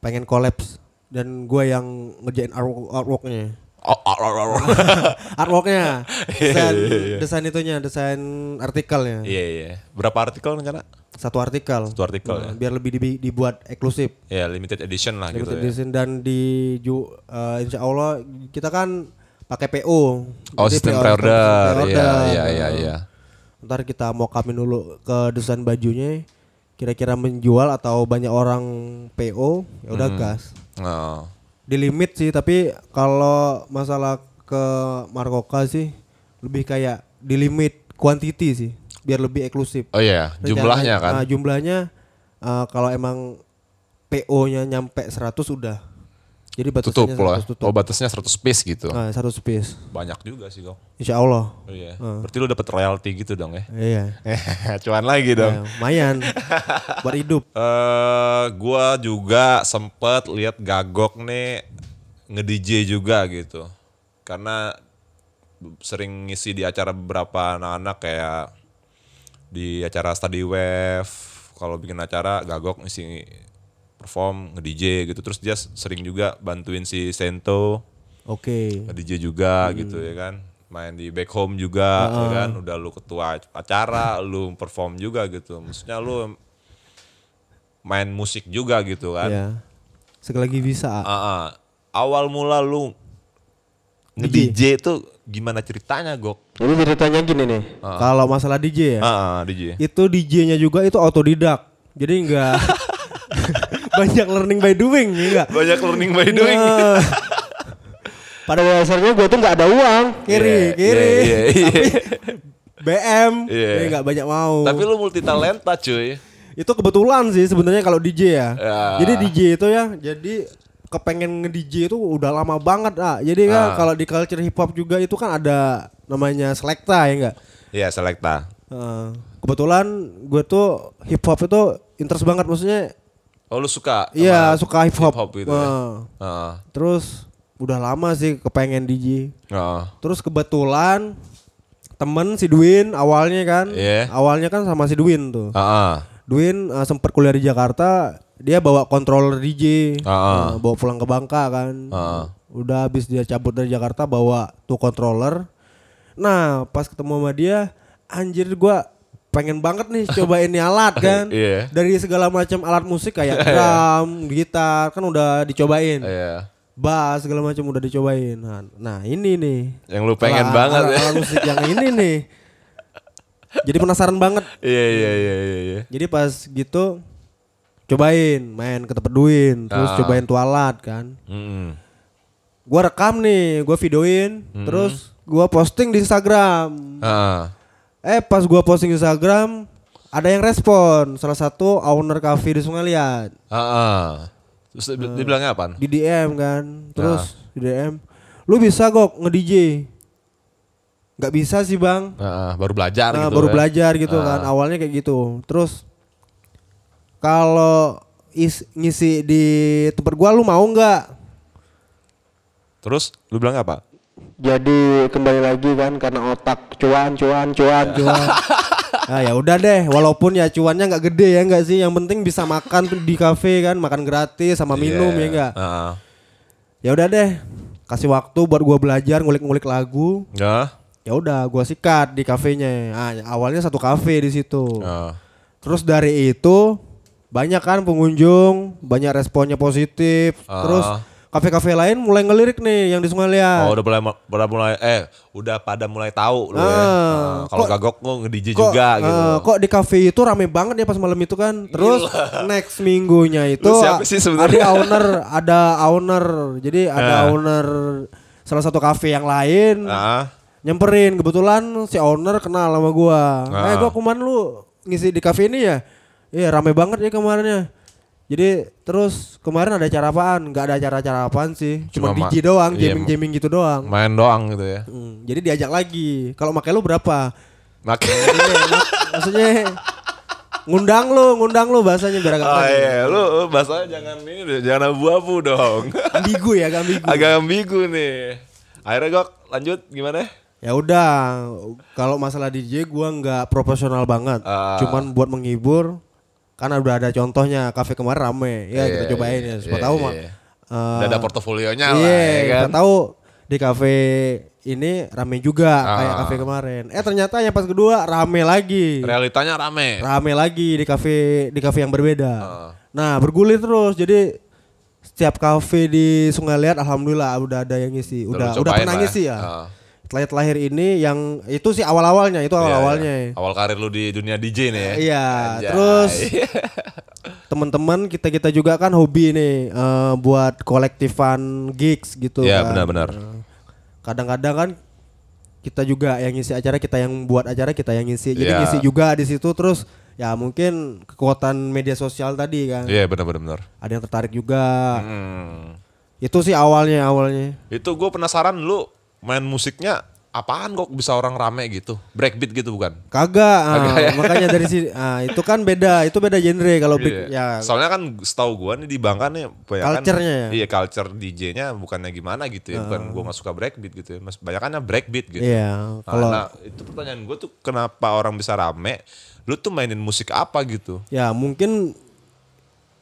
[SPEAKER 2] pengen collabs dan gue yang ngerjain artwork artworknya
[SPEAKER 1] Oh, oh, oh, oh. <laughs>
[SPEAKER 2] artworknya desain desain itunya desain artikelnya
[SPEAKER 1] Iya iya. Berapa artikel rencana?
[SPEAKER 2] satu artikel
[SPEAKER 1] Satu artikel
[SPEAKER 2] Nah,
[SPEAKER 1] ya.
[SPEAKER 2] biar lebih dibi- dibuat eksklusif
[SPEAKER 1] Ya limited edition lah gitu
[SPEAKER 2] limited
[SPEAKER 1] ya.
[SPEAKER 2] edition dan di uh, insya Allah kita kan pakai PO
[SPEAKER 1] Oh sistem pre-order. Iya
[SPEAKER 2] pre-order.
[SPEAKER 1] iya iya iya.
[SPEAKER 2] ntar kita mau kamin dulu ke desain bajunya kira-kira menjual atau banyak orang PO ya udah
[SPEAKER 1] Hmm.
[SPEAKER 2] gas
[SPEAKER 1] Oh.
[SPEAKER 2] Di limit sih tapi kalau masalah ke Markoka sih lebih kayak di limit quantity sih biar lebih eksklusif
[SPEAKER 1] Oh iya, jumlahnya kan.
[SPEAKER 2] Nah, jumlahnya uh, kalau emang PO-nya nyampe 100 udah jadi
[SPEAKER 1] tutup
[SPEAKER 2] batasnya
[SPEAKER 1] loh.
[SPEAKER 2] 100 tutup
[SPEAKER 1] Oh batasnya 100 piece gitu.
[SPEAKER 2] nah, 100 piece
[SPEAKER 1] Banyak juga sih kok.
[SPEAKER 2] insya Allah
[SPEAKER 1] Oh iya. Berarti lu dapat royalti gitu dong ya.
[SPEAKER 2] iya <laughs>
[SPEAKER 1] Cuan lagi dong.
[SPEAKER 2] Nah, lumayan <laughs> buat hidup
[SPEAKER 1] Eh, gua juga sempet lihat Gagok nih nge-DJ juga gitu. Karena sering ngisi di acara beberapa anak-anak kayak di acara Study Wave, kalau bikin acara Gagok ngisi perform nge-DJ gitu. Terus dia sering juga bantuin si Sento
[SPEAKER 2] oke
[SPEAKER 1] nge-DJ juga gitu ya kan. Main di back home juga ya kan. Udah lu ketua acara, lu perform juga gitu. Maksudnya lu main musik juga gitu kan.
[SPEAKER 2] ya sekali lagi bisa
[SPEAKER 1] Ah, ah. awal mula lu nge-DJ itu gimana ceritanya, Gok?
[SPEAKER 2] Ini ceritanya gini nih. Kalau masalah DJ ya.
[SPEAKER 1] Ah, ah, DJ.
[SPEAKER 2] Itu DJ-nya juga itu autodidak. Jadi enggak <laughs> banyak learning by doing ya enggak?
[SPEAKER 1] Banyak learning by doing.
[SPEAKER 2] Nah, <laughs> pada dasarnya gue tuh nggak ada uang kiri
[SPEAKER 1] Iya,
[SPEAKER 2] kiri
[SPEAKER 1] iya, iya, iya.
[SPEAKER 2] tapi BM
[SPEAKER 1] Iya.
[SPEAKER 2] ya nggak banyak mau
[SPEAKER 1] Tapi lu multi talenta, cuy.
[SPEAKER 2] itu kebetulan sih sebenarnya kalau DJ ya
[SPEAKER 1] Ya.
[SPEAKER 2] jadi DJ itu ya jadi kepengen nge DJ itu udah lama banget ah jadi kan
[SPEAKER 1] Ah.
[SPEAKER 2] kalau di culture hip hop juga itu kan ada namanya selekta ya enggak
[SPEAKER 1] Iya, selekta.
[SPEAKER 2] Eh, kebetulan gue tuh hip hop itu interest banget maksudnya
[SPEAKER 1] Oh, lu suka?
[SPEAKER 2] iya suka hip hop,
[SPEAKER 1] gitu ya?
[SPEAKER 2] Eh,
[SPEAKER 1] Heeh.
[SPEAKER 2] terus udah lama sih kepengen DJ
[SPEAKER 1] Heeh.
[SPEAKER 2] Terus kebetulan temen si Dwin awalnya kan,
[SPEAKER 1] Iya.
[SPEAKER 2] awalnya kan sama si Dwin tuh.
[SPEAKER 1] Heeh.
[SPEAKER 2] Dwin uh, sempat kuliah di Jakarta, dia bawa controller DJ,
[SPEAKER 1] Ah,
[SPEAKER 2] uh, bawa pulang ke Bangka kan.
[SPEAKER 1] Ah.
[SPEAKER 2] Udah habis dia cabut dari Jakarta bawa tuh controller. Nah pas ketemu sama dia, anjir gua pengen banget nih cobain ini alat <laughs> kan.
[SPEAKER 1] Iya.
[SPEAKER 2] Dari segala macam alat musik kayak drum, gitar kan udah dicobain
[SPEAKER 1] Iya.
[SPEAKER 2] bass segala macam udah dicobain. Nah, nah ini nih.
[SPEAKER 1] Yang lu pengen
[SPEAKER 2] Alat-
[SPEAKER 1] banget
[SPEAKER 2] alat,
[SPEAKER 1] ya.
[SPEAKER 2] alat musik yang ini nih. Jadi penasaran banget.
[SPEAKER 1] Iya, iya, iya, iya, iya.
[SPEAKER 2] Jadi pas gitu cobain main ke tempat Duin, terus
[SPEAKER 1] Ah.
[SPEAKER 2] cobain tuh alat kan.
[SPEAKER 1] Mm-mm.
[SPEAKER 2] Gua rekam nih, gua videoin,
[SPEAKER 1] Hmm.
[SPEAKER 2] terus gua posting di Instagram.
[SPEAKER 1] Heeh.
[SPEAKER 2] Eh pas gua posting Instagram ada yang respon, salah satu owner cafe di Sungai Liat.
[SPEAKER 1] Heeh. Terus dia,
[SPEAKER 2] Hmm.
[SPEAKER 1] dia bilangnya apaan?
[SPEAKER 2] di DM kan terus
[SPEAKER 1] Ah.
[SPEAKER 2] di DM lu bisa kok nge DJ nggak bisa sih bang
[SPEAKER 1] Heeh, baru belajar
[SPEAKER 2] Nah,
[SPEAKER 1] gitu.
[SPEAKER 2] baru
[SPEAKER 1] ya.
[SPEAKER 2] belajar gitu
[SPEAKER 1] Ah.
[SPEAKER 2] kan awalnya kayak gitu terus kalau is ngisi di tempat gua lu mau nggak
[SPEAKER 1] Terus lu bilang apa?
[SPEAKER 2] Jadi kembali lagi kan karena otak cuan cuan cuan cuan <laughs> ah ya udah deh walaupun ya cuannya nggak gede ya nggak sih yang penting bisa makan tuh di kafe kan makan gratis sama minum
[SPEAKER 1] Iya.
[SPEAKER 2] ya enggak
[SPEAKER 1] Heeh.
[SPEAKER 2] ya udah deh kasih waktu buat gua belajar ngulik-ngulik lagu
[SPEAKER 1] Ya.
[SPEAKER 2] ya udah gua sikat di kafenya ah, awalnya satu kafe di situ
[SPEAKER 1] Heeh.
[SPEAKER 2] terus dari itu banyak kan pengunjung banyak responnya positif
[SPEAKER 1] Ah.
[SPEAKER 2] terus kafe-kafe lain mulai ngelirik nih yang di Sungai Liat
[SPEAKER 1] Oh, udah mulai udah mulai eh udah pada mulai tahu lu ya.
[SPEAKER 2] Ah,
[SPEAKER 1] Heeh, Kalau
[SPEAKER 2] kok-
[SPEAKER 1] kagok nge DJ juga
[SPEAKER 2] eh,
[SPEAKER 1] gitu.
[SPEAKER 2] kok di kafe itu rame banget ya pas malam itu kan terus <laughs> next minggunya itu
[SPEAKER 1] Lu siapa sih sebenarnya?
[SPEAKER 2] ada owner ada owner jadi ada
[SPEAKER 1] Ah.
[SPEAKER 2] owner salah satu kafe yang lain
[SPEAKER 1] Heeh.
[SPEAKER 2] nyamperin kebetulan si owner kenal sama gua.
[SPEAKER 1] Ah.
[SPEAKER 2] Eh gua kemarin lu ngisi di kafe ini ya? Iya rame banget ya kemarinnya. Jadi terus kemarin ada acara apaan? Nggak ada acara-acara apaan sih. Cuma,
[SPEAKER 1] Cuma ma-
[SPEAKER 2] DJ doang,
[SPEAKER 1] iya,
[SPEAKER 2] jamming-jamming gitu doang.
[SPEAKER 1] Main doang gitu ya.
[SPEAKER 2] Hmm, jadi diajak lagi. Kalau makai lu berapa?
[SPEAKER 1] Makanya
[SPEAKER 2] Iya, mak- maksudnya ngundang lu, ngundang lu bahasanya biar agak
[SPEAKER 1] Oh iya, lu lu bahasanya jangan ini deh, jangan abu-abu dong.
[SPEAKER 2] Ambigu ya, agak ambigu.
[SPEAKER 1] Agak ambigu nih. Akhirnya gok lanjut gimana?
[SPEAKER 2] Ya udah, kalau masalah DJ gua nggak profesional banget.
[SPEAKER 1] Ah.
[SPEAKER 2] Cuman buat menghibur karena udah ada contohnya kafe kemarin rame. Ya
[SPEAKER 1] Iya,
[SPEAKER 2] kita cobain ya. Siapa
[SPEAKER 1] iya,
[SPEAKER 2] tahu
[SPEAKER 1] iya.
[SPEAKER 2] mah. eh,
[SPEAKER 1] Udah ada portofolionya lah
[SPEAKER 2] Iya,
[SPEAKER 1] ya kan.
[SPEAKER 2] kita tahu di kafe ini rame juga
[SPEAKER 1] Ah.
[SPEAKER 2] kayak kafe kemarin. Eh ternyata yang pas kedua rame lagi.
[SPEAKER 1] Realitanya rame.
[SPEAKER 2] Rame lagi di kafe di kafe yang berbeda.
[SPEAKER 1] Ah.
[SPEAKER 2] Nah, bergulir terus. Jadi setiap kafe di Sungai Liat alhamdulillah udah ada yang ngisi. Udah udah pernah
[SPEAKER 1] ya.
[SPEAKER 2] ngisi ya.
[SPEAKER 1] Ah.
[SPEAKER 2] Setelah terakhir ini yang itu sih awal-awalnya, itu
[SPEAKER 1] Iya,
[SPEAKER 2] awal-awalnya.
[SPEAKER 1] iya. Awal karir lu di dunia DJ nih ya.
[SPEAKER 2] Iya,
[SPEAKER 1] Anjay.
[SPEAKER 2] terus <laughs> teman-teman kita kita juga kan hobi nih eh, buat kolektifan gigs gitu.
[SPEAKER 1] Iya,
[SPEAKER 2] kan.
[SPEAKER 1] benar-benar.
[SPEAKER 2] Kadang-kadang kan kita juga yang ngisi acara, kita yang buat acara, kita yang ngisi. Jadi
[SPEAKER 1] Iya.
[SPEAKER 2] ngisi juga di situ terus ya mungkin kekuatan media sosial tadi kan.
[SPEAKER 1] Iya benar benar benar.
[SPEAKER 2] Ada yang tertarik juga.
[SPEAKER 1] Hmm.
[SPEAKER 2] Itu sih awalnya awalnya.
[SPEAKER 1] Itu gue penasaran lu main musiknya apaan kok bisa orang rame gitu? Breakbeat gitu bukan?
[SPEAKER 2] Kagak, ah,
[SPEAKER 1] Kagak ya?
[SPEAKER 2] makanya dari sini, <laughs> ah, itu kan beda, itu beda genre kalau big-
[SPEAKER 1] Iya.
[SPEAKER 2] ya
[SPEAKER 1] Soalnya kan setahu gua nih di Bangka nih banyak
[SPEAKER 2] Culture-nya ya?
[SPEAKER 1] Iya, culture DJ-nya bukannya gimana gitu ya. Bukan gua gak suka breakbeat gitu ya. Mas banyakannya breakbeat gitu.
[SPEAKER 2] Iya,
[SPEAKER 1] Nah,
[SPEAKER 2] kalau
[SPEAKER 1] nah, itu pertanyaan gua tuh kenapa orang bisa rame? Lu tuh mainin musik apa gitu?
[SPEAKER 2] ya mungkin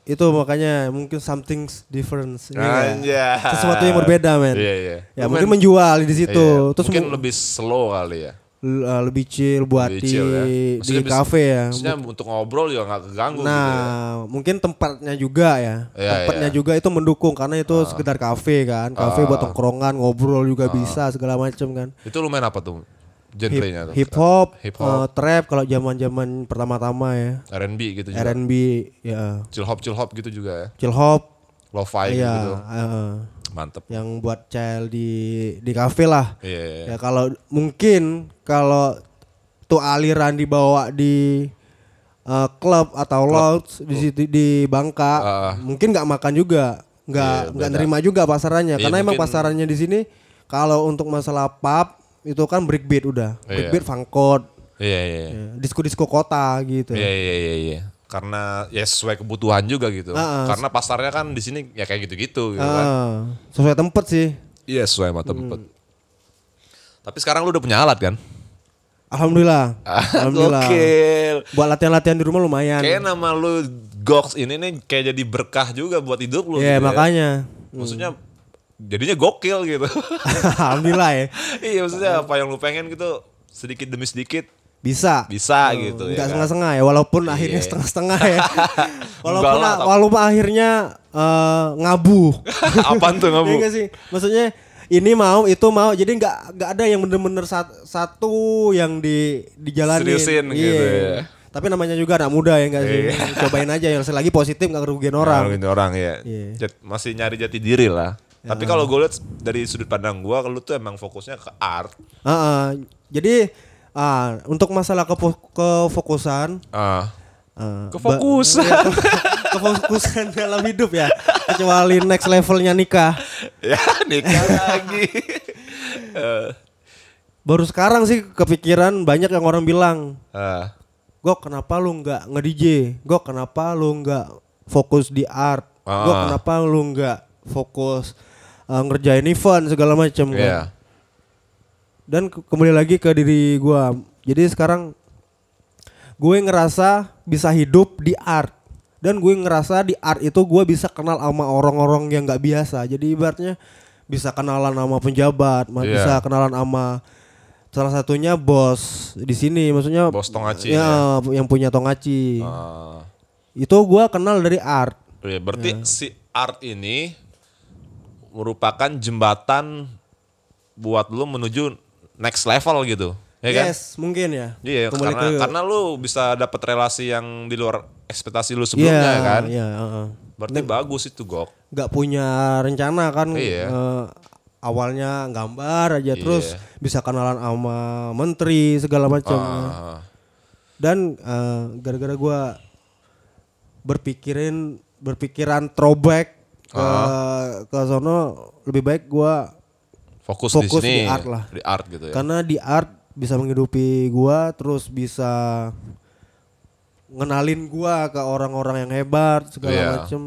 [SPEAKER 2] itu makanya mungkin something different. ini ya. Sesuatu yang berbeda, men.
[SPEAKER 1] Iya, iya.
[SPEAKER 2] Ya mungkin menjual di situ.
[SPEAKER 1] iya,
[SPEAKER 2] Terus
[SPEAKER 1] mungkin
[SPEAKER 2] mu-
[SPEAKER 1] lebih slow kali ya.
[SPEAKER 2] l- uh, lebih chill buat
[SPEAKER 1] Lebih
[SPEAKER 2] di
[SPEAKER 1] chill ya.
[SPEAKER 2] di
[SPEAKER 1] Maksudnya
[SPEAKER 2] kafe ya.
[SPEAKER 1] Maksudnya untuk ngobrol juga nggak keganggu
[SPEAKER 2] Nah,
[SPEAKER 1] gitu ya.
[SPEAKER 2] mungkin tempatnya juga ya.
[SPEAKER 1] Iya,
[SPEAKER 2] tempatnya
[SPEAKER 1] iya.
[SPEAKER 2] juga itu mendukung karena itu sekedar kafe kan. Kafe buat tongkrongan, ngobrol juga bisa segala macam kan.
[SPEAKER 1] Itu lu main apa tuh? Genrenya tuh?
[SPEAKER 2] Hip hop,
[SPEAKER 1] Hip hop.
[SPEAKER 2] trap kalau zaman-zaman pertama-tama ya.
[SPEAKER 1] R&B gitu juga.
[SPEAKER 2] R&B ya,
[SPEAKER 1] Chill hop chill hop gitu juga ya.
[SPEAKER 2] chill hop,
[SPEAKER 1] Lo-fi
[SPEAKER 2] iya,
[SPEAKER 1] gitu.
[SPEAKER 2] eh,
[SPEAKER 1] Mantep.
[SPEAKER 2] yang buat child di di kafe lah.
[SPEAKER 1] Iya. iya, iya.
[SPEAKER 2] Ya kalau mungkin kalau tuh aliran dibawa di uh, klub atau lounge di situ di Bangka,
[SPEAKER 1] Ah.
[SPEAKER 2] mungkin nggak makan juga, nggak
[SPEAKER 1] Iya,
[SPEAKER 2] nggak nerima juga pasarannya,
[SPEAKER 1] Iya,
[SPEAKER 2] karena emang
[SPEAKER 1] mungkin-
[SPEAKER 2] pasarannya di sini kalau untuk masalah pub itu kan breakbeat udah,
[SPEAKER 1] Iya.
[SPEAKER 2] breakbeat, fangkot,
[SPEAKER 1] Iya iya. iya.
[SPEAKER 2] ya, disko-disko kota gitu.
[SPEAKER 1] Iya iya iya iya. Karena ya sesuai kebutuhan juga gitu.
[SPEAKER 2] Ah, ah.
[SPEAKER 1] Karena pasarnya kan di sini ya kayak gitu-gitu gitu kan.
[SPEAKER 2] Ah, sesuai tempat sih.
[SPEAKER 1] Iya sesuai sama
[SPEAKER 2] Hmm.
[SPEAKER 1] tempat. Tapi sekarang lu udah punya alat kan?
[SPEAKER 2] Alhamdulillah, <laughs> alhamdulillah.
[SPEAKER 1] Gokil.
[SPEAKER 2] Buat latihan-latihan di rumah lumayan.
[SPEAKER 1] Kayak nama lu Gox ini nih kayak jadi berkah juga buat hidup lu.
[SPEAKER 2] Iya
[SPEAKER 1] gitu ya.
[SPEAKER 2] makanya.
[SPEAKER 1] Maksudnya jadinya gokil gitu. <laughs>
[SPEAKER 2] alhamdulillah ya. <laughs>
[SPEAKER 1] iya maksudnya apa yang lu pengen gitu sedikit demi sedikit
[SPEAKER 2] Bisa.
[SPEAKER 1] bisa gitu ya.
[SPEAKER 2] Enggak
[SPEAKER 1] kan?
[SPEAKER 2] setengah-setengah ya, walaupun akhirnya setengah-setengah ya. <laughs> walaupun
[SPEAKER 1] Enggak lah,
[SPEAKER 2] walaupun akhirnya eh, ngabuh.
[SPEAKER 1] Apaan tuh ngabuh?
[SPEAKER 2] Iya nggak sih? Maksudnya ini mau, itu mau. Jadi nggak nggak ada yang bener-bener sat- satu yang di dijalanin.
[SPEAKER 1] Seriusin
[SPEAKER 2] Iya.
[SPEAKER 1] gitu ya.
[SPEAKER 2] Tapi namanya juga anak muda ya enggak sih?
[SPEAKER 1] Iya.
[SPEAKER 2] Cobain aja yang selagi positif nggak kerugian orang.
[SPEAKER 1] Orang. orang ya.
[SPEAKER 2] Iya.
[SPEAKER 1] Jat- masih nyari jati diri lah. Tapi kalau gue lihat dari sudut pandang gue, lu tuh emang fokusnya ke art.
[SPEAKER 2] Heeh. Jadi ah, untuk masalah kefo- kefokusan
[SPEAKER 1] Ah,
[SPEAKER 2] eh,
[SPEAKER 1] Kefokusan.
[SPEAKER 2] ba- iya, ke- <laughs> kefokusan dalam hidup ya. Kecuali next levelnya nikah.
[SPEAKER 1] ya <laughs> nikah lagi. <laughs> Eh,
[SPEAKER 2] Baru sekarang sih kepikiran banyak yang orang bilang,
[SPEAKER 1] ah,
[SPEAKER 2] Gok kenapa lu nggak nge-DJ? Gok kenapa lu nggak fokus di art? Gok
[SPEAKER 1] Ah.
[SPEAKER 2] kenapa lu nggak fokus uh, ngerjain event segala macam kan?
[SPEAKER 1] Iya.
[SPEAKER 2] Dan ke- kembali lagi ke diri gua. Jadi sekarang gue ngerasa bisa hidup di art dan gue ngerasa di art itu gue bisa kenal sama orang-orang yang nggak biasa. Jadi ibaratnya bisa kenalan sama pejabat, ma-
[SPEAKER 1] Iya.
[SPEAKER 2] bisa kenalan sama salah satunya bos di sini, maksudnya
[SPEAKER 1] Bos Tongaci
[SPEAKER 2] ya, yang punya Tongaci.
[SPEAKER 1] Ah.
[SPEAKER 2] Itu gue kenal dari art.
[SPEAKER 1] Iya, berarti si art ini merupakan jembatan buat lu menuju next level gitu. Ya kan?
[SPEAKER 2] yes, mungkin ya.
[SPEAKER 1] Iya,
[SPEAKER 2] Kembali
[SPEAKER 1] karena
[SPEAKER 2] ke-
[SPEAKER 1] karena lu bisa dapat relasi yang di luar ekspektasi lu sebelumnya
[SPEAKER 2] Iya,
[SPEAKER 1] kan.
[SPEAKER 2] Iya, heeh.
[SPEAKER 1] Berarti bagus itu, Gok.
[SPEAKER 2] nggak punya rencana kan
[SPEAKER 1] Iya.
[SPEAKER 2] eh, awalnya gambar aja
[SPEAKER 1] Iya.
[SPEAKER 2] terus bisa kenalan sama menteri segala macam
[SPEAKER 1] Ah,
[SPEAKER 2] dan eh, gara-gara gua berpikirin berpikiran throwback ke ke sono lebih baik gua
[SPEAKER 1] fokus,
[SPEAKER 2] Fokus
[SPEAKER 1] di sini.
[SPEAKER 2] di art lah.
[SPEAKER 1] Di art gitu ya.
[SPEAKER 2] karena di art bisa menghidupi gua terus bisa ngenalin gua ke orang-orang yang hebat segala
[SPEAKER 1] Iya.
[SPEAKER 2] macem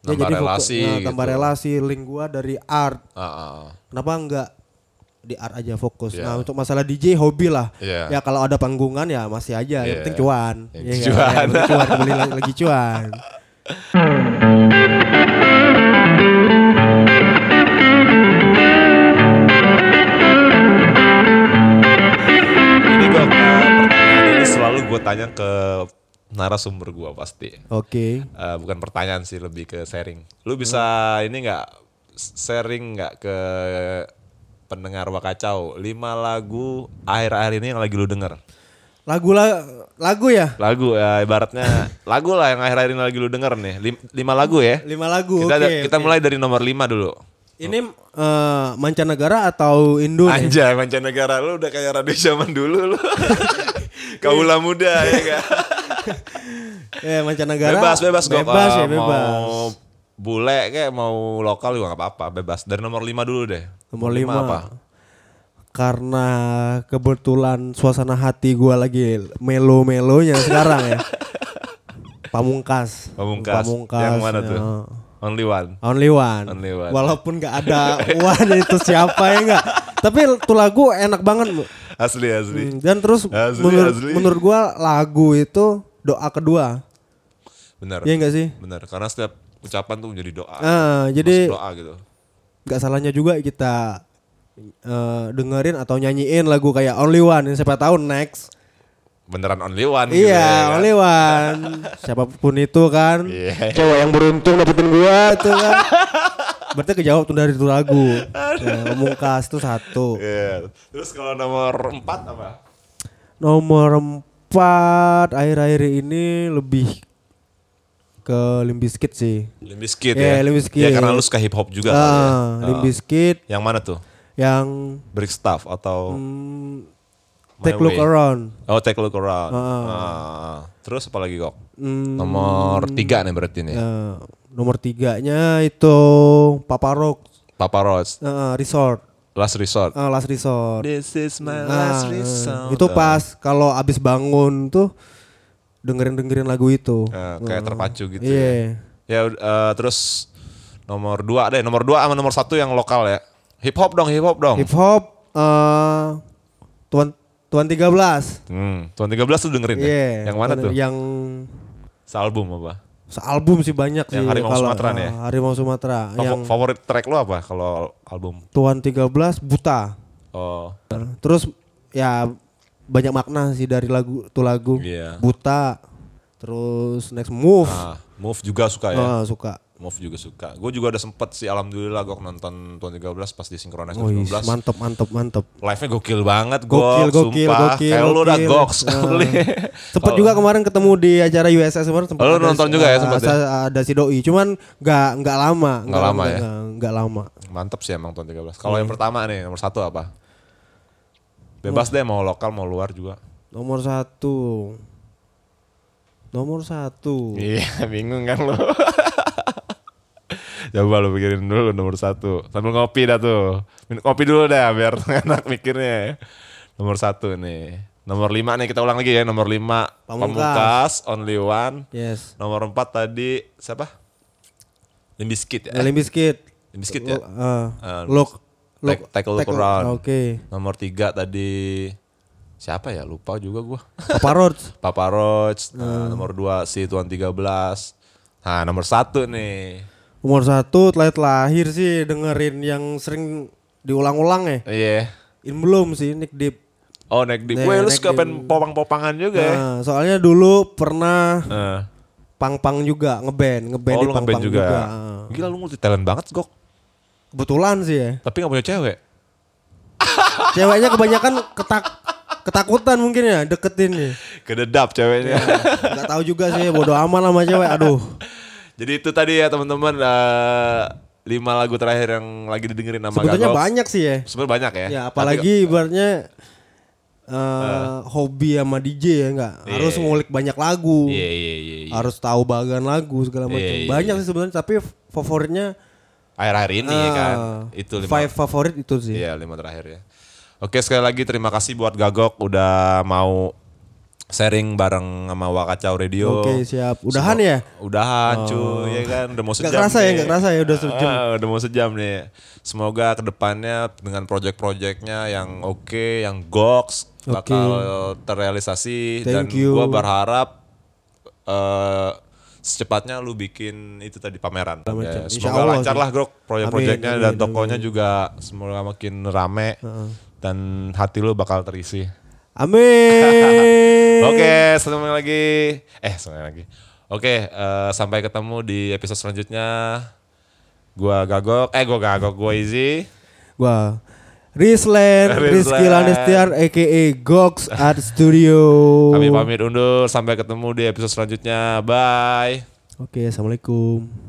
[SPEAKER 1] Nambah
[SPEAKER 2] fokus-
[SPEAKER 1] relasi
[SPEAKER 2] nah, tambah
[SPEAKER 1] gitu.
[SPEAKER 2] relasi link gua dari art
[SPEAKER 1] Ah, ah.
[SPEAKER 2] kenapa enggak di art aja fokus
[SPEAKER 1] Iya.
[SPEAKER 2] nah untuk masalah DJ hobi lah
[SPEAKER 1] Iya.
[SPEAKER 2] ya kalau ada panggungan ya masih aja
[SPEAKER 1] Iya.
[SPEAKER 2] yang penting cuan
[SPEAKER 1] Yang
[SPEAKER 2] Iya nggak?
[SPEAKER 1] cuan.
[SPEAKER 2] Yang penting cuan lagi, lagi cuan <laughs>
[SPEAKER 1] tanya ke narasumber gua pasti.
[SPEAKER 2] oke
[SPEAKER 1] Eh, bukan pertanyaan sih, lebih ke sharing. Lu bisa ini nggak sharing nggak ke pendengar Wakacau lima lagu akhir-akhir ini yang lagi lu denger?
[SPEAKER 2] lagu lah lagu ya
[SPEAKER 1] Lagu ya ibaratnya <laughs> lagu lah yang akhir-akhir ini lagi lu denger nih. Lim- lima lagu ya.
[SPEAKER 2] lima lagu
[SPEAKER 1] Kita
[SPEAKER 2] oke
[SPEAKER 1] kita
[SPEAKER 2] oke.
[SPEAKER 1] mulai dari nomor lima dulu.
[SPEAKER 2] ini eh, mancanegara atau Indo nih?
[SPEAKER 1] Anjay mancanegara lu udah kayak radio zaman dulu lu. <laughs> Kaula muda ya kan.
[SPEAKER 2] ya <laughs> mancanegara
[SPEAKER 1] Bebas bebas gua
[SPEAKER 2] bebas ya
[SPEAKER 1] eh,
[SPEAKER 2] bebas
[SPEAKER 1] Mau bule kayak mau lokal juga nggak apa-apa, bebas. Dari nomor 5 dulu deh.
[SPEAKER 2] Nomor lima.
[SPEAKER 1] apa?
[SPEAKER 2] Karena kebetulan suasana hati gua lagi melo-melonya sekarang ya. <laughs> Pamungkas.
[SPEAKER 1] Pamungkas. Yang mana tuh?
[SPEAKER 2] ya.
[SPEAKER 1] Only one.
[SPEAKER 2] Only one.
[SPEAKER 1] Only one.
[SPEAKER 2] Walaupun nggak ada <laughs> one itu siapa ya enggak. Tapi tuh lagu enak banget.
[SPEAKER 1] Asli asli.
[SPEAKER 2] Hmm, Dan terus
[SPEAKER 1] Asli,
[SPEAKER 2] menurut
[SPEAKER 1] asli.
[SPEAKER 2] menurut gua lagu itu doa kedua.
[SPEAKER 1] Benar.
[SPEAKER 2] Iya enggak sih?
[SPEAKER 1] Benar. Karena setiap ucapan tuh menjadi doa.
[SPEAKER 2] Ah, jadi
[SPEAKER 1] Masuk doa gitu.
[SPEAKER 2] nggak salahnya juga kita eh, dengerin atau nyanyiin lagu kayak Only One yang siapa tahu next.
[SPEAKER 1] Beneran only one gitu
[SPEAKER 2] Iya,
[SPEAKER 1] ya kan?
[SPEAKER 2] Only One. Siapa pun itu kan.
[SPEAKER 1] Iya.
[SPEAKER 2] Cewek yang beruntung dapetin gua itu kan. <laughs> Berarti kejawab tuh dari itu lagu. Ya, Pamungkas itu satu.
[SPEAKER 1] Iya. Terus kalau nomor empat apa?
[SPEAKER 2] Nomor empat akhir-akhir ini lebih ke Limp Bizkit sih.
[SPEAKER 1] Limp Bizkit
[SPEAKER 2] Iya,
[SPEAKER 1] ya?
[SPEAKER 2] Limp Bizkit.
[SPEAKER 1] Ya karena lu suka hip hop juga kali ya.
[SPEAKER 2] Ah, Limp
[SPEAKER 1] Ah. Yang mana tuh?
[SPEAKER 2] yang
[SPEAKER 1] Brick Stuff atau
[SPEAKER 2] mm,
[SPEAKER 1] My
[SPEAKER 2] Take Look
[SPEAKER 1] Way.
[SPEAKER 2] Around.
[SPEAKER 1] Oh Take Look Around.
[SPEAKER 2] Ah.
[SPEAKER 1] Ah. Terus apa lagi kok?
[SPEAKER 2] Mm,
[SPEAKER 1] Nomor tiga nih berarti nih.
[SPEAKER 2] eh, nomor tiganya itu Papa Rock
[SPEAKER 1] Papa Roach,
[SPEAKER 2] eh, Resort.
[SPEAKER 1] Last Resort.
[SPEAKER 2] eh, last Resort.
[SPEAKER 1] This is my
[SPEAKER 2] Nah, eh, itu pas kalau abis bangun tuh dengerin dengerin lagu itu.
[SPEAKER 1] Eh, kayak terpacu gitu
[SPEAKER 2] Iya.
[SPEAKER 1] ya. Ya ud- eh, terus nomor dua deh, nomor dua sama nomor satu yang lokal ya. Hip hop dong, hip hop dong.
[SPEAKER 2] Hip hop eh Tuan Tuan 13.
[SPEAKER 1] Hmm, Tuan 13 tuh dengerin ya?
[SPEAKER 2] Iya.
[SPEAKER 1] Yang mana
[SPEAKER 2] Tuan-
[SPEAKER 1] tuh?
[SPEAKER 2] Yang
[SPEAKER 1] Sealbum apa?
[SPEAKER 2] Sealbum sih banyak sih.
[SPEAKER 1] Yang Harimau
[SPEAKER 2] kalau-
[SPEAKER 1] Sumatera nih ya?
[SPEAKER 2] eh, Harimau Sumatera.
[SPEAKER 1] Favo-
[SPEAKER 2] yang
[SPEAKER 1] Favorit track lu apa kalau album?
[SPEAKER 2] Tuan 13 Buta.
[SPEAKER 1] Oh,
[SPEAKER 2] Terus ya banyak makna sih dari lagu tuh lagu.
[SPEAKER 1] Iya.
[SPEAKER 2] Buta. Terus next move.
[SPEAKER 1] ah, Move juga suka ya?
[SPEAKER 2] Ah, suka.
[SPEAKER 1] Move juga suka. Gue juga udah sempet sih alhamdulillah gue nonton Tuan 13 pas di Synchronize 2019.
[SPEAKER 2] mantep mantep mantep.
[SPEAKER 1] Live-nya gokil banget,
[SPEAKER 2] Gokil, gokil,
[SPEAKER 1] sumpah.
[SPEAKER 2] gokil.
[SPEAKER 1] Kayak lu udah
[SPEAKER 2] gokil.
[SPEAKER 1] goks kali. <laughs>
[SPEAKER 2] Sempet juga kemarin ketemu di acara USS kemarin sempet
[SPEAKER 1] lu nonton juga ya
[SPEAKER 2] ah,
[SPEAKER 1] sempet ya?
[SPEAKER 2] Ada si doi, cuman nggak nggak lama.
[SPEAKER 1] Nggak lama ya?
[SPEAKER 2] nggak- Nggak lama.
[SPEAKER 1] Mantep sih emang Tuan 13. Kalau
[SPEAKER 2] Iya.
[SPEAKER 1] yang pertama nih, nomor satu apa? Bebas deh mau lokal mau luar juga.
[SPEAKER 2] Nomor satu. Nomor satu.
[SPEAKER 1] Iya, <laughs> bingung kan lo. <laughs> Coba lu pikirin dulu nomor satu. Sambil ngopi dah tuh. Minum kopi dulu dah biar <laughs> enak mikirnya. Nomor satu nih. Nomor lima nih kita ulang lagi ya. Nomor lima
[SPEAKER 2] Pamungkas.
[SPEAKER 1] Pamungkas, Only One.
[SPEAKER 2] Yes.
[SPEAKER 1] Nomor empat tadi siapa? Limbiskit ya?
[SPEAKER 2] Limp Bizkit.
[SPEAKER 1] Limbiskit ya?
[SPEAKER 2] Uh,
[SPEAKER 1] Ah,
[SPEAKER 2] look,
[SPEAKER 1] Take- take a look around.
[SPEAKER 2] Oke.
[SPEAKER 1] Nomor tiga tadi siapa ya? Lupa juga gua. <laughs>
[SPEAKER 2] Papa Roach.
[SPEAKER 1] Papa Roach. Nah,
[SPEAKER 2] Hmm.
[SPEAKER 1] nomor dua si Tuan 13. Nah, nomor satu nih.
[SPEAKER 2] Umur satu telah lahir sih dengerin yang sering diulang-ulang ya.
[SPEAKER 1] Iya.
[SPEAKER 2] In belum sih Nick Deep.
[SPEAKER 1] Oh, di.
[SPEAKER 2] Nih,
[SPEAKER 1] Gue lu suka pengen popang-popangan juga ya.
[SPEAKER 2] Nah, soalnya dulu pernah
[SPEAKER 1] Eh.
[SPEAKER 2] pang-pang juga ngeband, ngeband
[SPEAKER 1] Oh,
[SPEAKER 2] di pang-pang
[SPEAKER 1] juga.
[SPEAKER 2] juga.
[SPEAKER 1] Gila lu multi talent banget, Gok.
[SPEAKER 2] Kebetulan sih ya.
[SPEAKER 1] Tapi gak punya cewek. <laughs>
[SPEAKER 2] Ceweknya kebanyakan ketak ketakutan mungkin ya deketin nih.
[SPEAKER 1] Kededap ceweknya.
[SPEAKER 2] Gak tahu juga sih bodo amat sama cewek. Aduh.
[SPEAKER 1] Jadi itu tadi ya teman-teman eh, lima lagu terakhir yang lagi didengerin sama
[SPEAKER 2] Sebetulnya
[SPEAKER 1] Gagok.
[SPEAKER 2] banyak sih ya.
[SPEAKER 1] Sebenarnya banyak ya.
[SPEAKER 2] Ya
[SPEAKER 1] Tapi-
[SPEAKER 2] apalagi ibaratnya eh, hobi sama DJ ya enggak. Harus
[SPEAKER 1] Iya.
[SPEAKER 2] ngulik banyak lagu.
[SPEAKER 1] Iya iya iya. iya.
[SPEAKER 2] Harus tahu bagian lagu segala macam.
[SPEAKER 1] Iya, iya,
[SPEAKER 2] banyak
[SPEAKER 1] iya.
[SPEAKER 2] sih sebenarnya tapi favoritnya
[SPEAKER 1] Akhir-akhir ini ya kan. Itu lima.
[SPEAKER 2] five favorit itu sih.
[SPEAKER 1] Iya lima terakhir ya. Oke sekali lagi terima kasih buat Gagok udah mau sharing bareng sama Wakacau Radio.
[SPEAKER 2] Oke siap. Udahan ya?
[SPEAKER 1] Udahan cuy ya kan udah mau sejam
[SPEAKER 2] kerasa ya, nggak kerasa ya, udah sejam.
[SPEAKER 1] Ah, udah mau sejam nih. Semoga ke depannya dengan project-projectnya yang oke, yang goks bakal terrealisasi dan
[SPEAKER 2] you.
[SPEAKER 1] gua berharap eh secepatnya lu bikin itu tadi pameran. Ya, semoga
[SPEAKER 2] Allah
[SPEAKER 1] lancar lah Grok proyek-proyeknya
[SPEAKER 2] Amin,
[SPEAKER 1] dan
[SPEAKER 2] amin,
[SPEAKER 1] tokonya juga semoga makin rame dan hati lu bakal terisi.
[SPEAKER 2] Amin. <laughs>
[SPEAKER 1] Oke, sampai lagi. Eh, sampai lagi. Oke, eh, sampai ketemu di episode selanjutnya. Gua Gagok, eh gua Gagok, gua Izzy.
[SPEAKER 2] Gua Risland, Rizky
[SPEAKER 1] Risland.
[SPEAKER 2] Lanestiar aka Gox Art Studio.
[SPEAKER 1] Kami pamit undur, sampai ketemu di episode selanjutnya. Bye.
[SPEAKER 2] Oke, assalamualaikum.